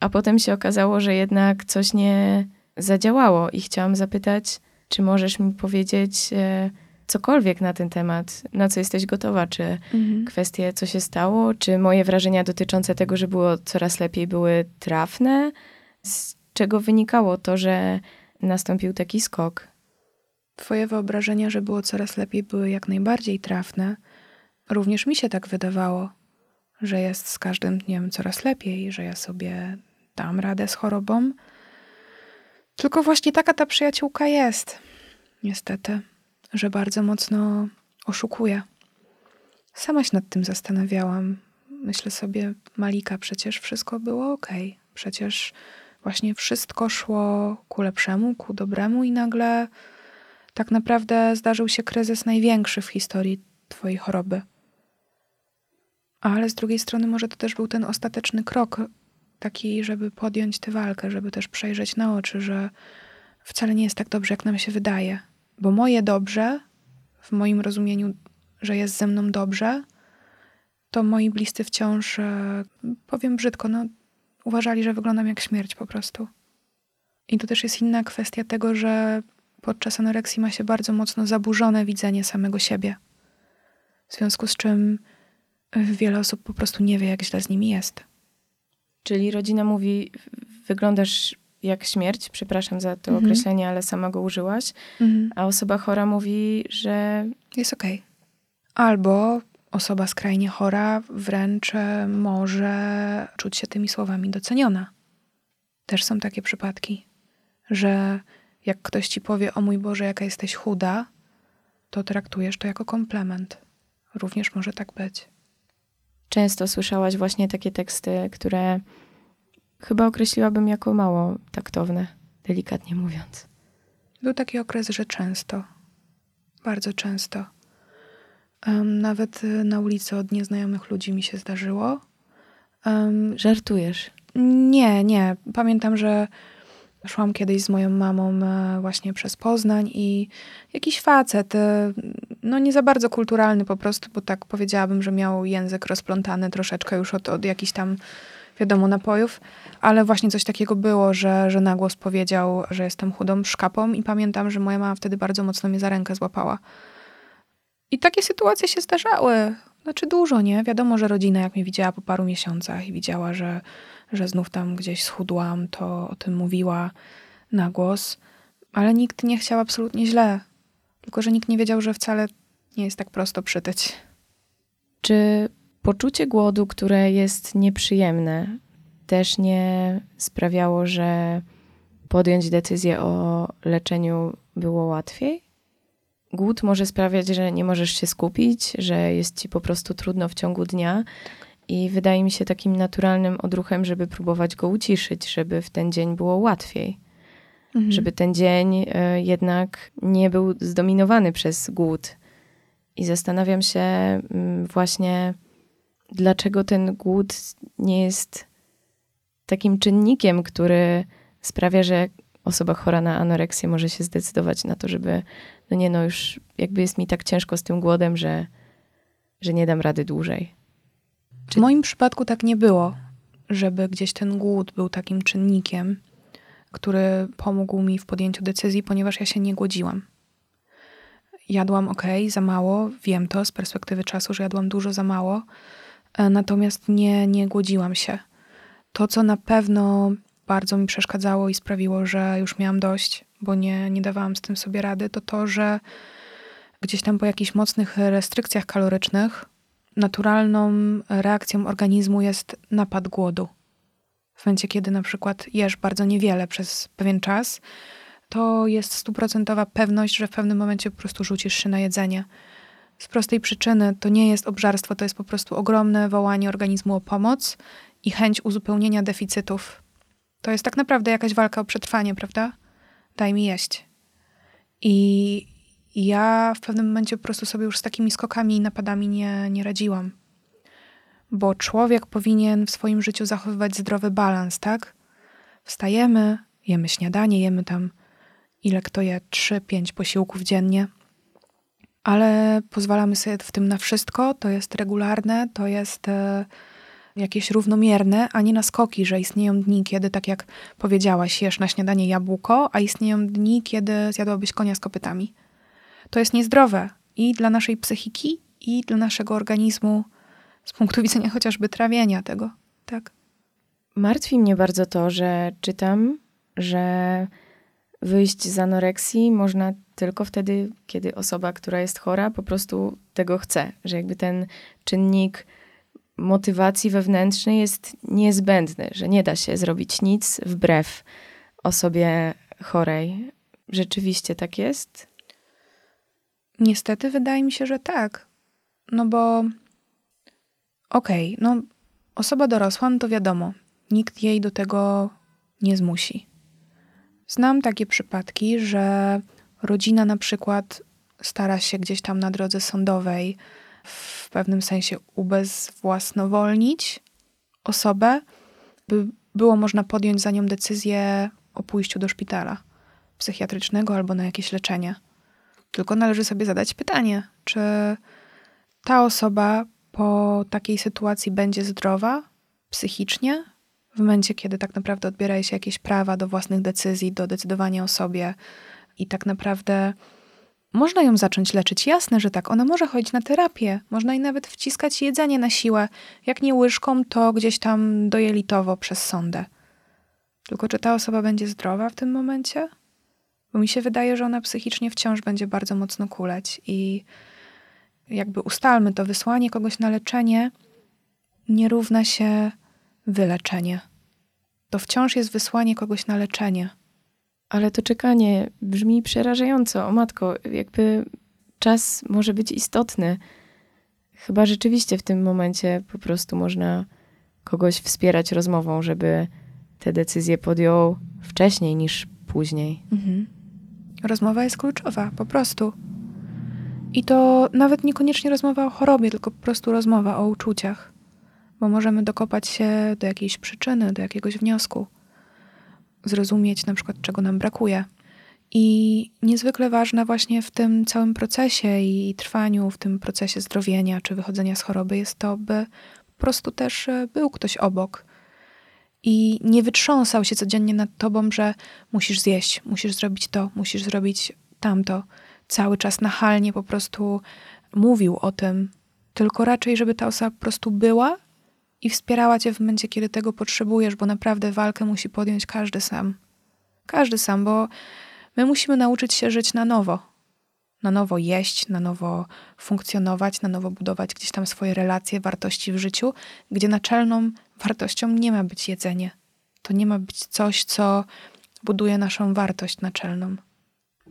a potem się okazało, że jednak coś nie zadziałało i chciałam zapytać, czy możesz mi powiedzieć e, cokolwiek na ten temat, na co jesteś gotowa, czy mhm. kwestie, co się stało, czy moje wrażenia dotyczące tego, że było coraz lepiej, były trafne, z czego wynikało to, że nastąpił taki skok? Twoje wyobrażenia, że było coraz lepiej, były jak najbardziej trafne. Również mi się tak wydawało że jest z każdym dniem coraz lepiej, że ja sobie dam radę z chorobą. Tylko właśnie taka ta przyjaciółka jest. Niestety, że bardzo mocno oszukuje. Sama się nad tym zastanawiałam. Myślę sobie, Malika, przecież wszystko było ok. Przecież właśnie wszystko szło ku lepszemu, ku dobremu, i nagle tak naprawdę zdarzył się kryzys największy w historii Twojej choroby ale z drugiej strony może to też był ten ostateczny krok, taki, żeby podjąć tę walkę, żeby też przejrzeć na oczy, że wcale nie jest tak dobrze, jak nam się wydaje. Bo moje dobrze, w moim rozumieniu, że jest ze mną dobrze, to moi bliscy wciąż, e, powiem brzydko, no, uważali, że wyglądam jak śmierć po prostu. I to też jest inna kwestia tego, że podczas anoreksji ma się bardzo mocno zaburzone widzenie samego siebie. W związku z czym wiele osób po prostu nie wie, jak źle z nimi jest. Czyli rodzina mówi, wyglądasz jak śmierć, przepraszam za to Mhm. określenie, ale sama go użyłaś, a osoba chora mówi, że Jest okej. Albo osoba skrajnie chora wręcz e, może czuć się tymi słowami doceniona. Też są takie przypadki, że jak ktoś ci powie, o mój Boże, jaka jesteś chuda, to traktujesz to jako komplement. Również może tak być. Często słyszałaś właśnie takie teksty, które chyba określiłabym jako mało taktowne, delikatnie mówiąc. Był taki okres, że często, bardzo często. Em, nawet y, na ulicy od nieznajomych ludzi mi się zdarzyło. Em, Żartujesz. Nie, nie. Pamiętam, że szłam kiedyś z moją mamą e, właśnie przez Poznań i jakiś facet, e, no nie za bardzo kulturalny po prostu, bo tak powiedziałabym, że miał język rozplątany troszeczkę już od, od jakichś tam, wiadomo, napojów, ale właśnie coś takiego było, że, że na głos powiedział, że jestem chudą szkapą i pamiętam, że moja mama wtedy bardzo mocno mnie za rękę złapała. I takie sytuacje się zdarzały. Znaczy dużo, nie? Wiadomo, że rodzina jak mnie widziała po paru miesiącach i widziała, że że znów tam gdzieś schudłam, to o tym mówiła na głos, ale nikt nie chciał absolutnie źle. Tylko, że nikt nie wiedział, że wcale nie jest tak prosto przytyć. Czy poczucie głodu, które jest nieprzyjemne, też nie sprawiało, że podjąć decyzję o leczeniu było łatwiej? Głód może sprawiać, że nie możesz się skupić, że jest ci po prostu trudno w ciągu dnia. I wydaje mi się takim naturalnym odruchem, żeby próbować go uciszyć, żeby w ten dzień było łatwiej. Mhm. Żeby ten dzień e, jednak nie był zdominowany przez głód. I zastanawiam się mm, właśnie, dlaczego ten głód nie jest takim czynnikiem, który sprawia, że osoba chora na anoreksję może się zdecydować na to, żeby, no nie, no już jakby jest mi tak ciężko z tym głodem, że, że nie dam rady dłużej. W moim przypadku tak nie było, żeby gdzieś ten głód był takim czynnikiem, który pomógł mi w podjęciu decyzji, ponieważ ja się nie głodziłam. Jadłam ok, za mało, wiem to z perspektywy czasu, że jadłam dużo za mało, e, natomiast nie, nie głodziłam się. To, co na pewno bardzo mi przeszkadzało i sprawiło, że już miałam dość, bo nie, nie dawałam z tym sobie rady, to to, że gdzieś tam po jakichś mocnych restrykcjach kalorycznych naturalną reakcją organizmu jest napad głodu. W momencie, kiedy na przykład jesz bardzo niewiele przez pewien czas, to jest stuprocentowa pewność, że w pewnym momencie po prostu rzucisz się na jedzenie. Z prostej przyczyny to nie jest obżarstwo, to jest po prostu ogromne wołanie organizmu o pomoc i chęć uzupełnienia deficytów. To jest tak naprawdę jakaś walka o przetrwanie, prawda? Daj mi jeść. I i ja w pewnym momencie po prostu sobie już z takimi skokami i napadami nie, nie radziłam. Bo człowiek powinien w swoim życiu zachowywać zdrowy balans, tak? Wstajemy, jemy śniadanie, jemy tam ile kto je, 3-5 posiłków dziennie, ale pozwalamy sobie w tym na wszystko, to jest regularne, to jest e, jakieś równomierne, a nie na skoki, że istnieją dni, kiedy, tak jak powiedziałaś, jesz na śniadanie jabłko, a istnieją dni, kiedy zjadłabyś konia z kopytami. To jest niezdrowe i dla naszej psychiki, i dla naszego organizmu z punktu widzenia chociażby trawienia tego, tak? Martwi mnie bardzo to, że czytam, że wyjść z anoreksji można tylko wtedy, kiedy osoba, która jest chora, po prostu tego chce. Że jakby ten czynnik motywacji wewnętrznej jest niezbędny, że nie da się zrobić nic wbrew osobie chorej. Rzeczywiście tak jest? Niestety wydaje mi się, że tak. No bo okej, okay, no osoba dorosła, no to wiadomo, nikt jej do tego nie zmusi. Znam takie przypadki, że rodzina na przykład stara się gdzieś tam na drodze sądowej w pewnym sensie ubezwłasnowolnić osobę, by było można podjąć za nią decyzję o pójściu do szpitala psychiatrycznego albo na jakieś leczenie. Tylko należy sobie zadać pytanie, czy ta osoba po takiej sytuacji będzie zdrowa psychicznie, w momencie, kiedy tak naprawdę odbiera się jakieś prawa do własnych decyzji, do decydowania o sobie i tak naprawdę można ją zacząć leczyć. Jasne, że tak. Ona może chodzić na terapię, można jej nawet wciskać jedzenie na siłę. Jak nie łyżką, to gdzieś tam dojelitowo przez sondę. Tylko czy ta osoba będzie zdrowa w tym momencie? Bo mi się wydaje, że ona psychicznie wciąż będzie bardzo mocno kuleć i jakby ustalmy to, wysłanie kogoś na leczenie nie równa się wyleczenie. To wciąż jest wysłanie kogoś na leczenie. Ale to czekanie brzmi przerażająco. O matko, jakby czas może być istotny. Chyba rzeczywiście w tym momencie po prostu można kogoś wspierać rozmową, żeby te decyzje podjął wcześniej niż później. Mhm. Rozmowa jest kluczowa, po prostu. I to nawet niekoniecznie rozmowa o chorobie, tylko po prostu rozmowa o uczuciach, bo możemy dokopać się do jakiejś przyczyny, do jakiegoś wniosku, zrozumieć na przykład, czego nam brakuje. I niezwykle ważne właśnie w tym całym procesie i trwaniu, w tym procesie zdrowienia czy wychodzenia z choroby jest to, by po prostu też e, był ktoś obok i nie wytrząsał się codziennie nad tobą, że musisz zjeść, musisz zrobić to, musisz zrobić tamto cały czas nachalnie po prostu mówił o tym, tylko raczej, żeby ta osoba po prostu była i wspierała cię w momencie, kiedy tego potrzebujesz, bo naprawdę walkę musi podjąć każdy sam. Każdy sam, bo my musimy nauczyć się żyć na nowo. Na nowo jeść, na nowo funkcjonować, na nowo budować gdzieś tam swoje relacje, wartości w życiu, gdzie naczelną wartością nie ma być jedzenie. To nie ma być coś, co buduje naszą wartość naczelną.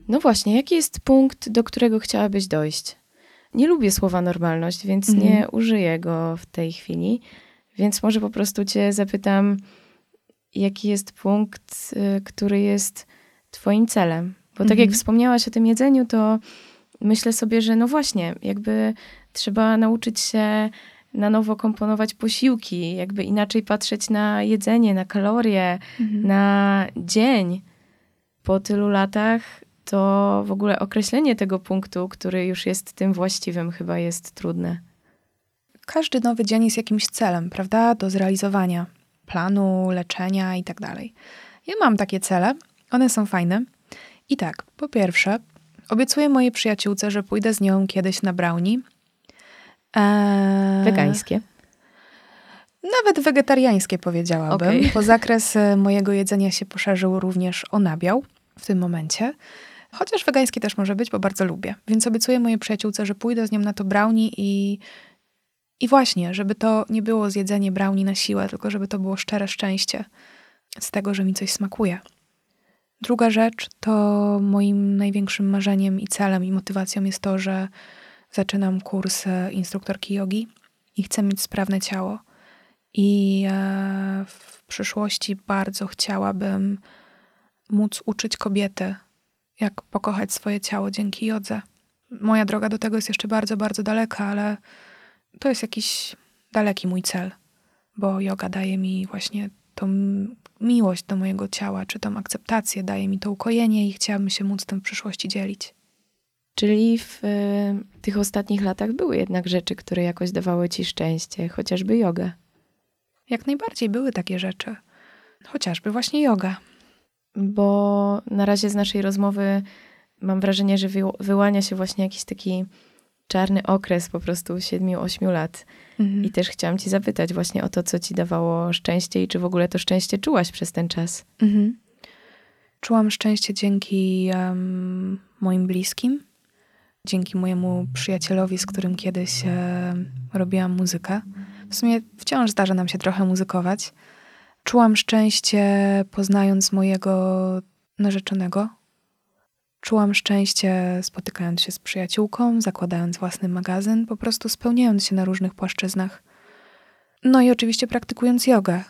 No właśnie, jaki jest punkt, do którego chciałabyś dojść? Nie lubię słowa normalność, więc mhm. nie użyję go w tej chwili. Więc może po prostu Cię zapytam, jaki jest punkt, y, który jest Twoim celem? Bo tak mhm. jak wspomniałaś o tym jedzeniu, to myślę sobie, że no właśnie, jakby trzeba nauczyć się na nowo komponować posiłki, jakby inaczej patrzeć na jedzenie, na kalorie, mhm. na dzień. Po tylu latach to w ogóle określenie tego punktu, który już jest tym właściwym, chyba jest trudne. Każdy nowy dzień jest jakimś celem, prawda? Do zrealizowania planu, leczenia i tak dalej. Ja mam takie cele, one są fajne. I tak, po pierwsze, obiecuję mojej przyjaciółce, że pójdę z nią kiedyś na brownie. Eee... Wegańskie. Nawet wegetariańskie powiedziałabym, okay. bo zakres e, mojego jedzenia się poszerzył również o nabiał w tym momencie. Chociaż wegański też może być, bo bardzo lubię. Więc obiecuję mojej przyjaciółce, że pójdę z nią na to brownie i, i właśnie, żeby to nie było zjedzenie brownie na siłę, tylko żeby to było szczere szczęście z tego, że mi coś smakuje. Druga rzecz to moim największym marzeniem i celem i motywacją jest to, że zaczynam kurs e, instruktorki jogi i chcę mieć sprawne ciało. I e, w przyszłości bardzo chciałabym móc uczyć kobiety jak pokochać swoje ciało dzięki jodze. Moja droga do tego jest jeszcze bardzo, bardzo daleka, ale to jest jakiś daleki mój cel, bo yoga daje mi właśnie tą miłość do mojego ciała, czy tą akceptację, daje mi to ukojenie i chciałabym się móc tym w przyszłości dzielić. Czyli w y, tych ostatnich latach były jednak rzeczy, które jakoś dawały ci szczęście, chociażby yoga. Jak najbardziej były takie rzeczy. Chociażby właśnie yoga bo na razie z naszej rozmowy mam wrażenie, że wyłania się właśnie jakiś taki czarny okres po prostu 7-8 lat. Mhm. I też chciałam ci zapytać właśnie o to, co ci dawało szczęście i czy w ogóle to szczęście czułaś przez ten czas. Mhm. Czułam szczęście dzięki um, moim bliskim, dzięki mojemu przyjacielowi, z którym kiedyś um, robiłam muzykę. W sumie wciąż zdarza nam się trochę muzykować. Czułam szczęście poznając mojego narzeczonego. Czułam szczęście spotykając się z przyjaciółką, zakładając własny magazyn, po prostu spełniając się na różnych płaszczyznach. No i oczywiście praktykując jogę.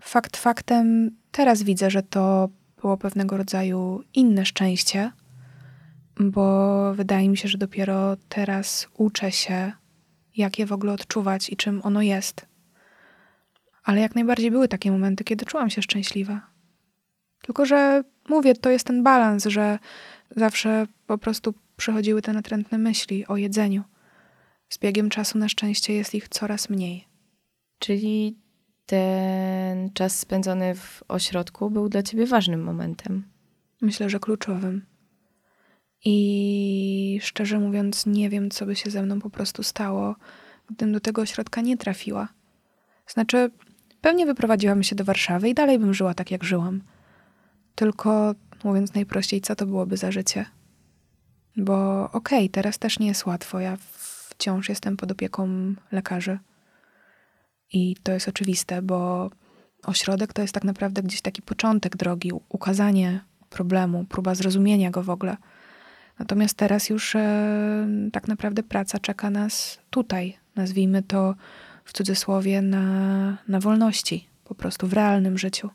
Fakt faktem, teraz widzę, że to było pewnego rodzaju inne szczęście, bo wydaje mi się, że dopiero teraz uczę się, jak je w ogóle odczuwać i czym ono jest Ale jak najbardziej były takie momenty, kiedy czułam się szczęśliwa. Tylko, że mówię, to jest ten balans, że zawsze po prostu przychodziły te natrętne myśli o jedzeniu. Z biegiem czasu na szczęście jest ich coraz mniej. Czyli ten czas spędzony w ośrodku był dla ciebie ważnym momentem. Myślę, że kluczowym. I szczerze mówiąc, nie wiem, co by się ze mną po prostu stało, gdybym do tego ośrodka nie trafiła. Znaczy, pewnie wyprowadziłam się do Warszawy i dalej bym żyła tak, jak żyłam. Tylko, mówiąc najprościej, co to byłoby za życie? Bo okej, okay, teraz też nie jest łatwo. Ja wciąż jestem pod opieką lekarzy. I to jest oczywiste, bo ośrodek to jest tak naprawdę gdzieś taki początek drogi, ukazanie problemu, próba zrozumienia go w ogóle. Natomiast teraz już e, tak naprawdę praca czeka nas tutaj, nazwijmy to w cudzysłowie, na, na wolności, po prostu w realnym życiu.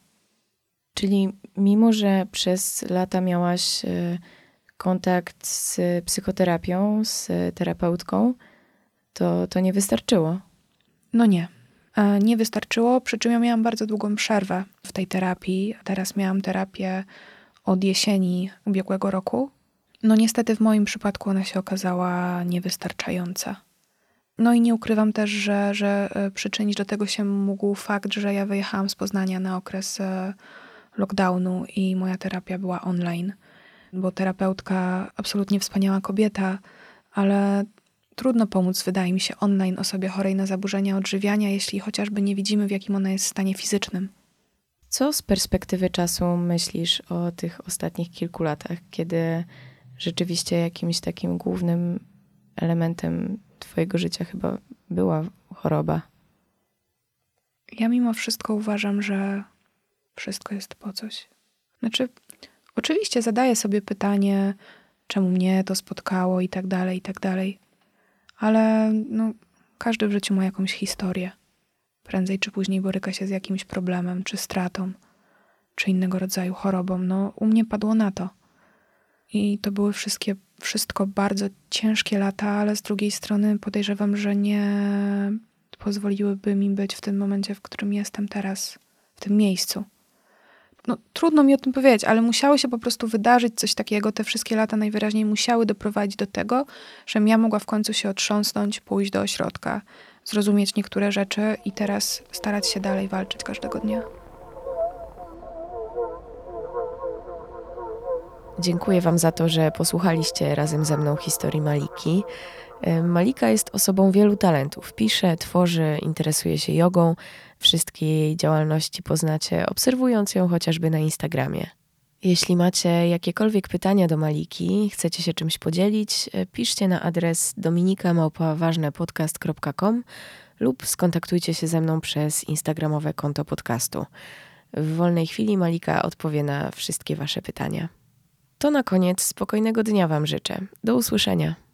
Czyli mimo, że przez lata miałaś e, kontakt z psychoterapią, z terapeutką, to, to nie wystarczyło. No nie. E, nie wystarczyło, przy czym ja miałam bardzo długą przerwę w tej terapii. Teraz miałam terapię od jesieni ubiegłego roku. No niestety w moim przypadku ona się okazała niewystarczająca. No i nie ukrywam też, że, że e, przyczynić do tego się mógł fakt, że ja wyjechałam z Poznania na okres e, lockdownu i moja terapia była online, bo terapeutka, absolutnie wspaniała kobieta, ale trudno pomóc, wydaje mi się, online osobie chorej na zaburzenia odżywiania, jeśli chociażby nie widzimy, w jakim ona jest stanie fizycznym. Co z perspektywy czasu myślisz o tych ostatnich kilku latach, kiedy rzeczywiście jakimś takim głównym elementem Twojego życia chyba była choroba? Ja mimo wszystko uważam, że wszystko jest po coś. Znaczy, oczywiście zadaję sobie pytanie, czemu mnie to spotkało i tak dalej, i tak dalej. Ale no, każdy w życiu ma jakąś historię. Prędzej czy później boryka się z jakimś problemem, czy stratą, czy innego rodzaju chorobą. No, u mnie padło na to. I to były wszystkie, wszystko bardzo ciężkie lata, ale z drugiej strony podejrzewam, że nie pozwoliłyby mi być w tym momencie, w którym jestem teraz, w tym miejscu no, trudno mi o tym powiedzieć, ale musiało się po prostu wydarzyć coś takiego. Te wszystkie lata najwyraźniej musiały doprowadzić do tego, żebym ja mogła w końcu się otrząsnąć, pójść do ośrodka, zrozumieć niektóre rzeczy i teraz starać się dalej walczyć każdego dnia. Dziękuję Wam za to, że posłuchaliście razem ze mną historii Maliki. Malika jest osobą wielu talentów. Pisze, tworzy, interesuje się jogą. Wszystkie jej działalności poznacie, obserwując ją chociażby na Instagramie. Jeśli macie jakiekolwiek pytania do Maliki, chcecie się czymś podzielić, e, piszcie na adres dominikamałpaważnepodcast.com lub skontaktujcie się ze mną przez instagramowe konto podcastu. W wolnej chwili Malika odpowie na wszystkie Wasze pytania. To na koniec spokojnego dnia Wam życzę. Do usłyszenia.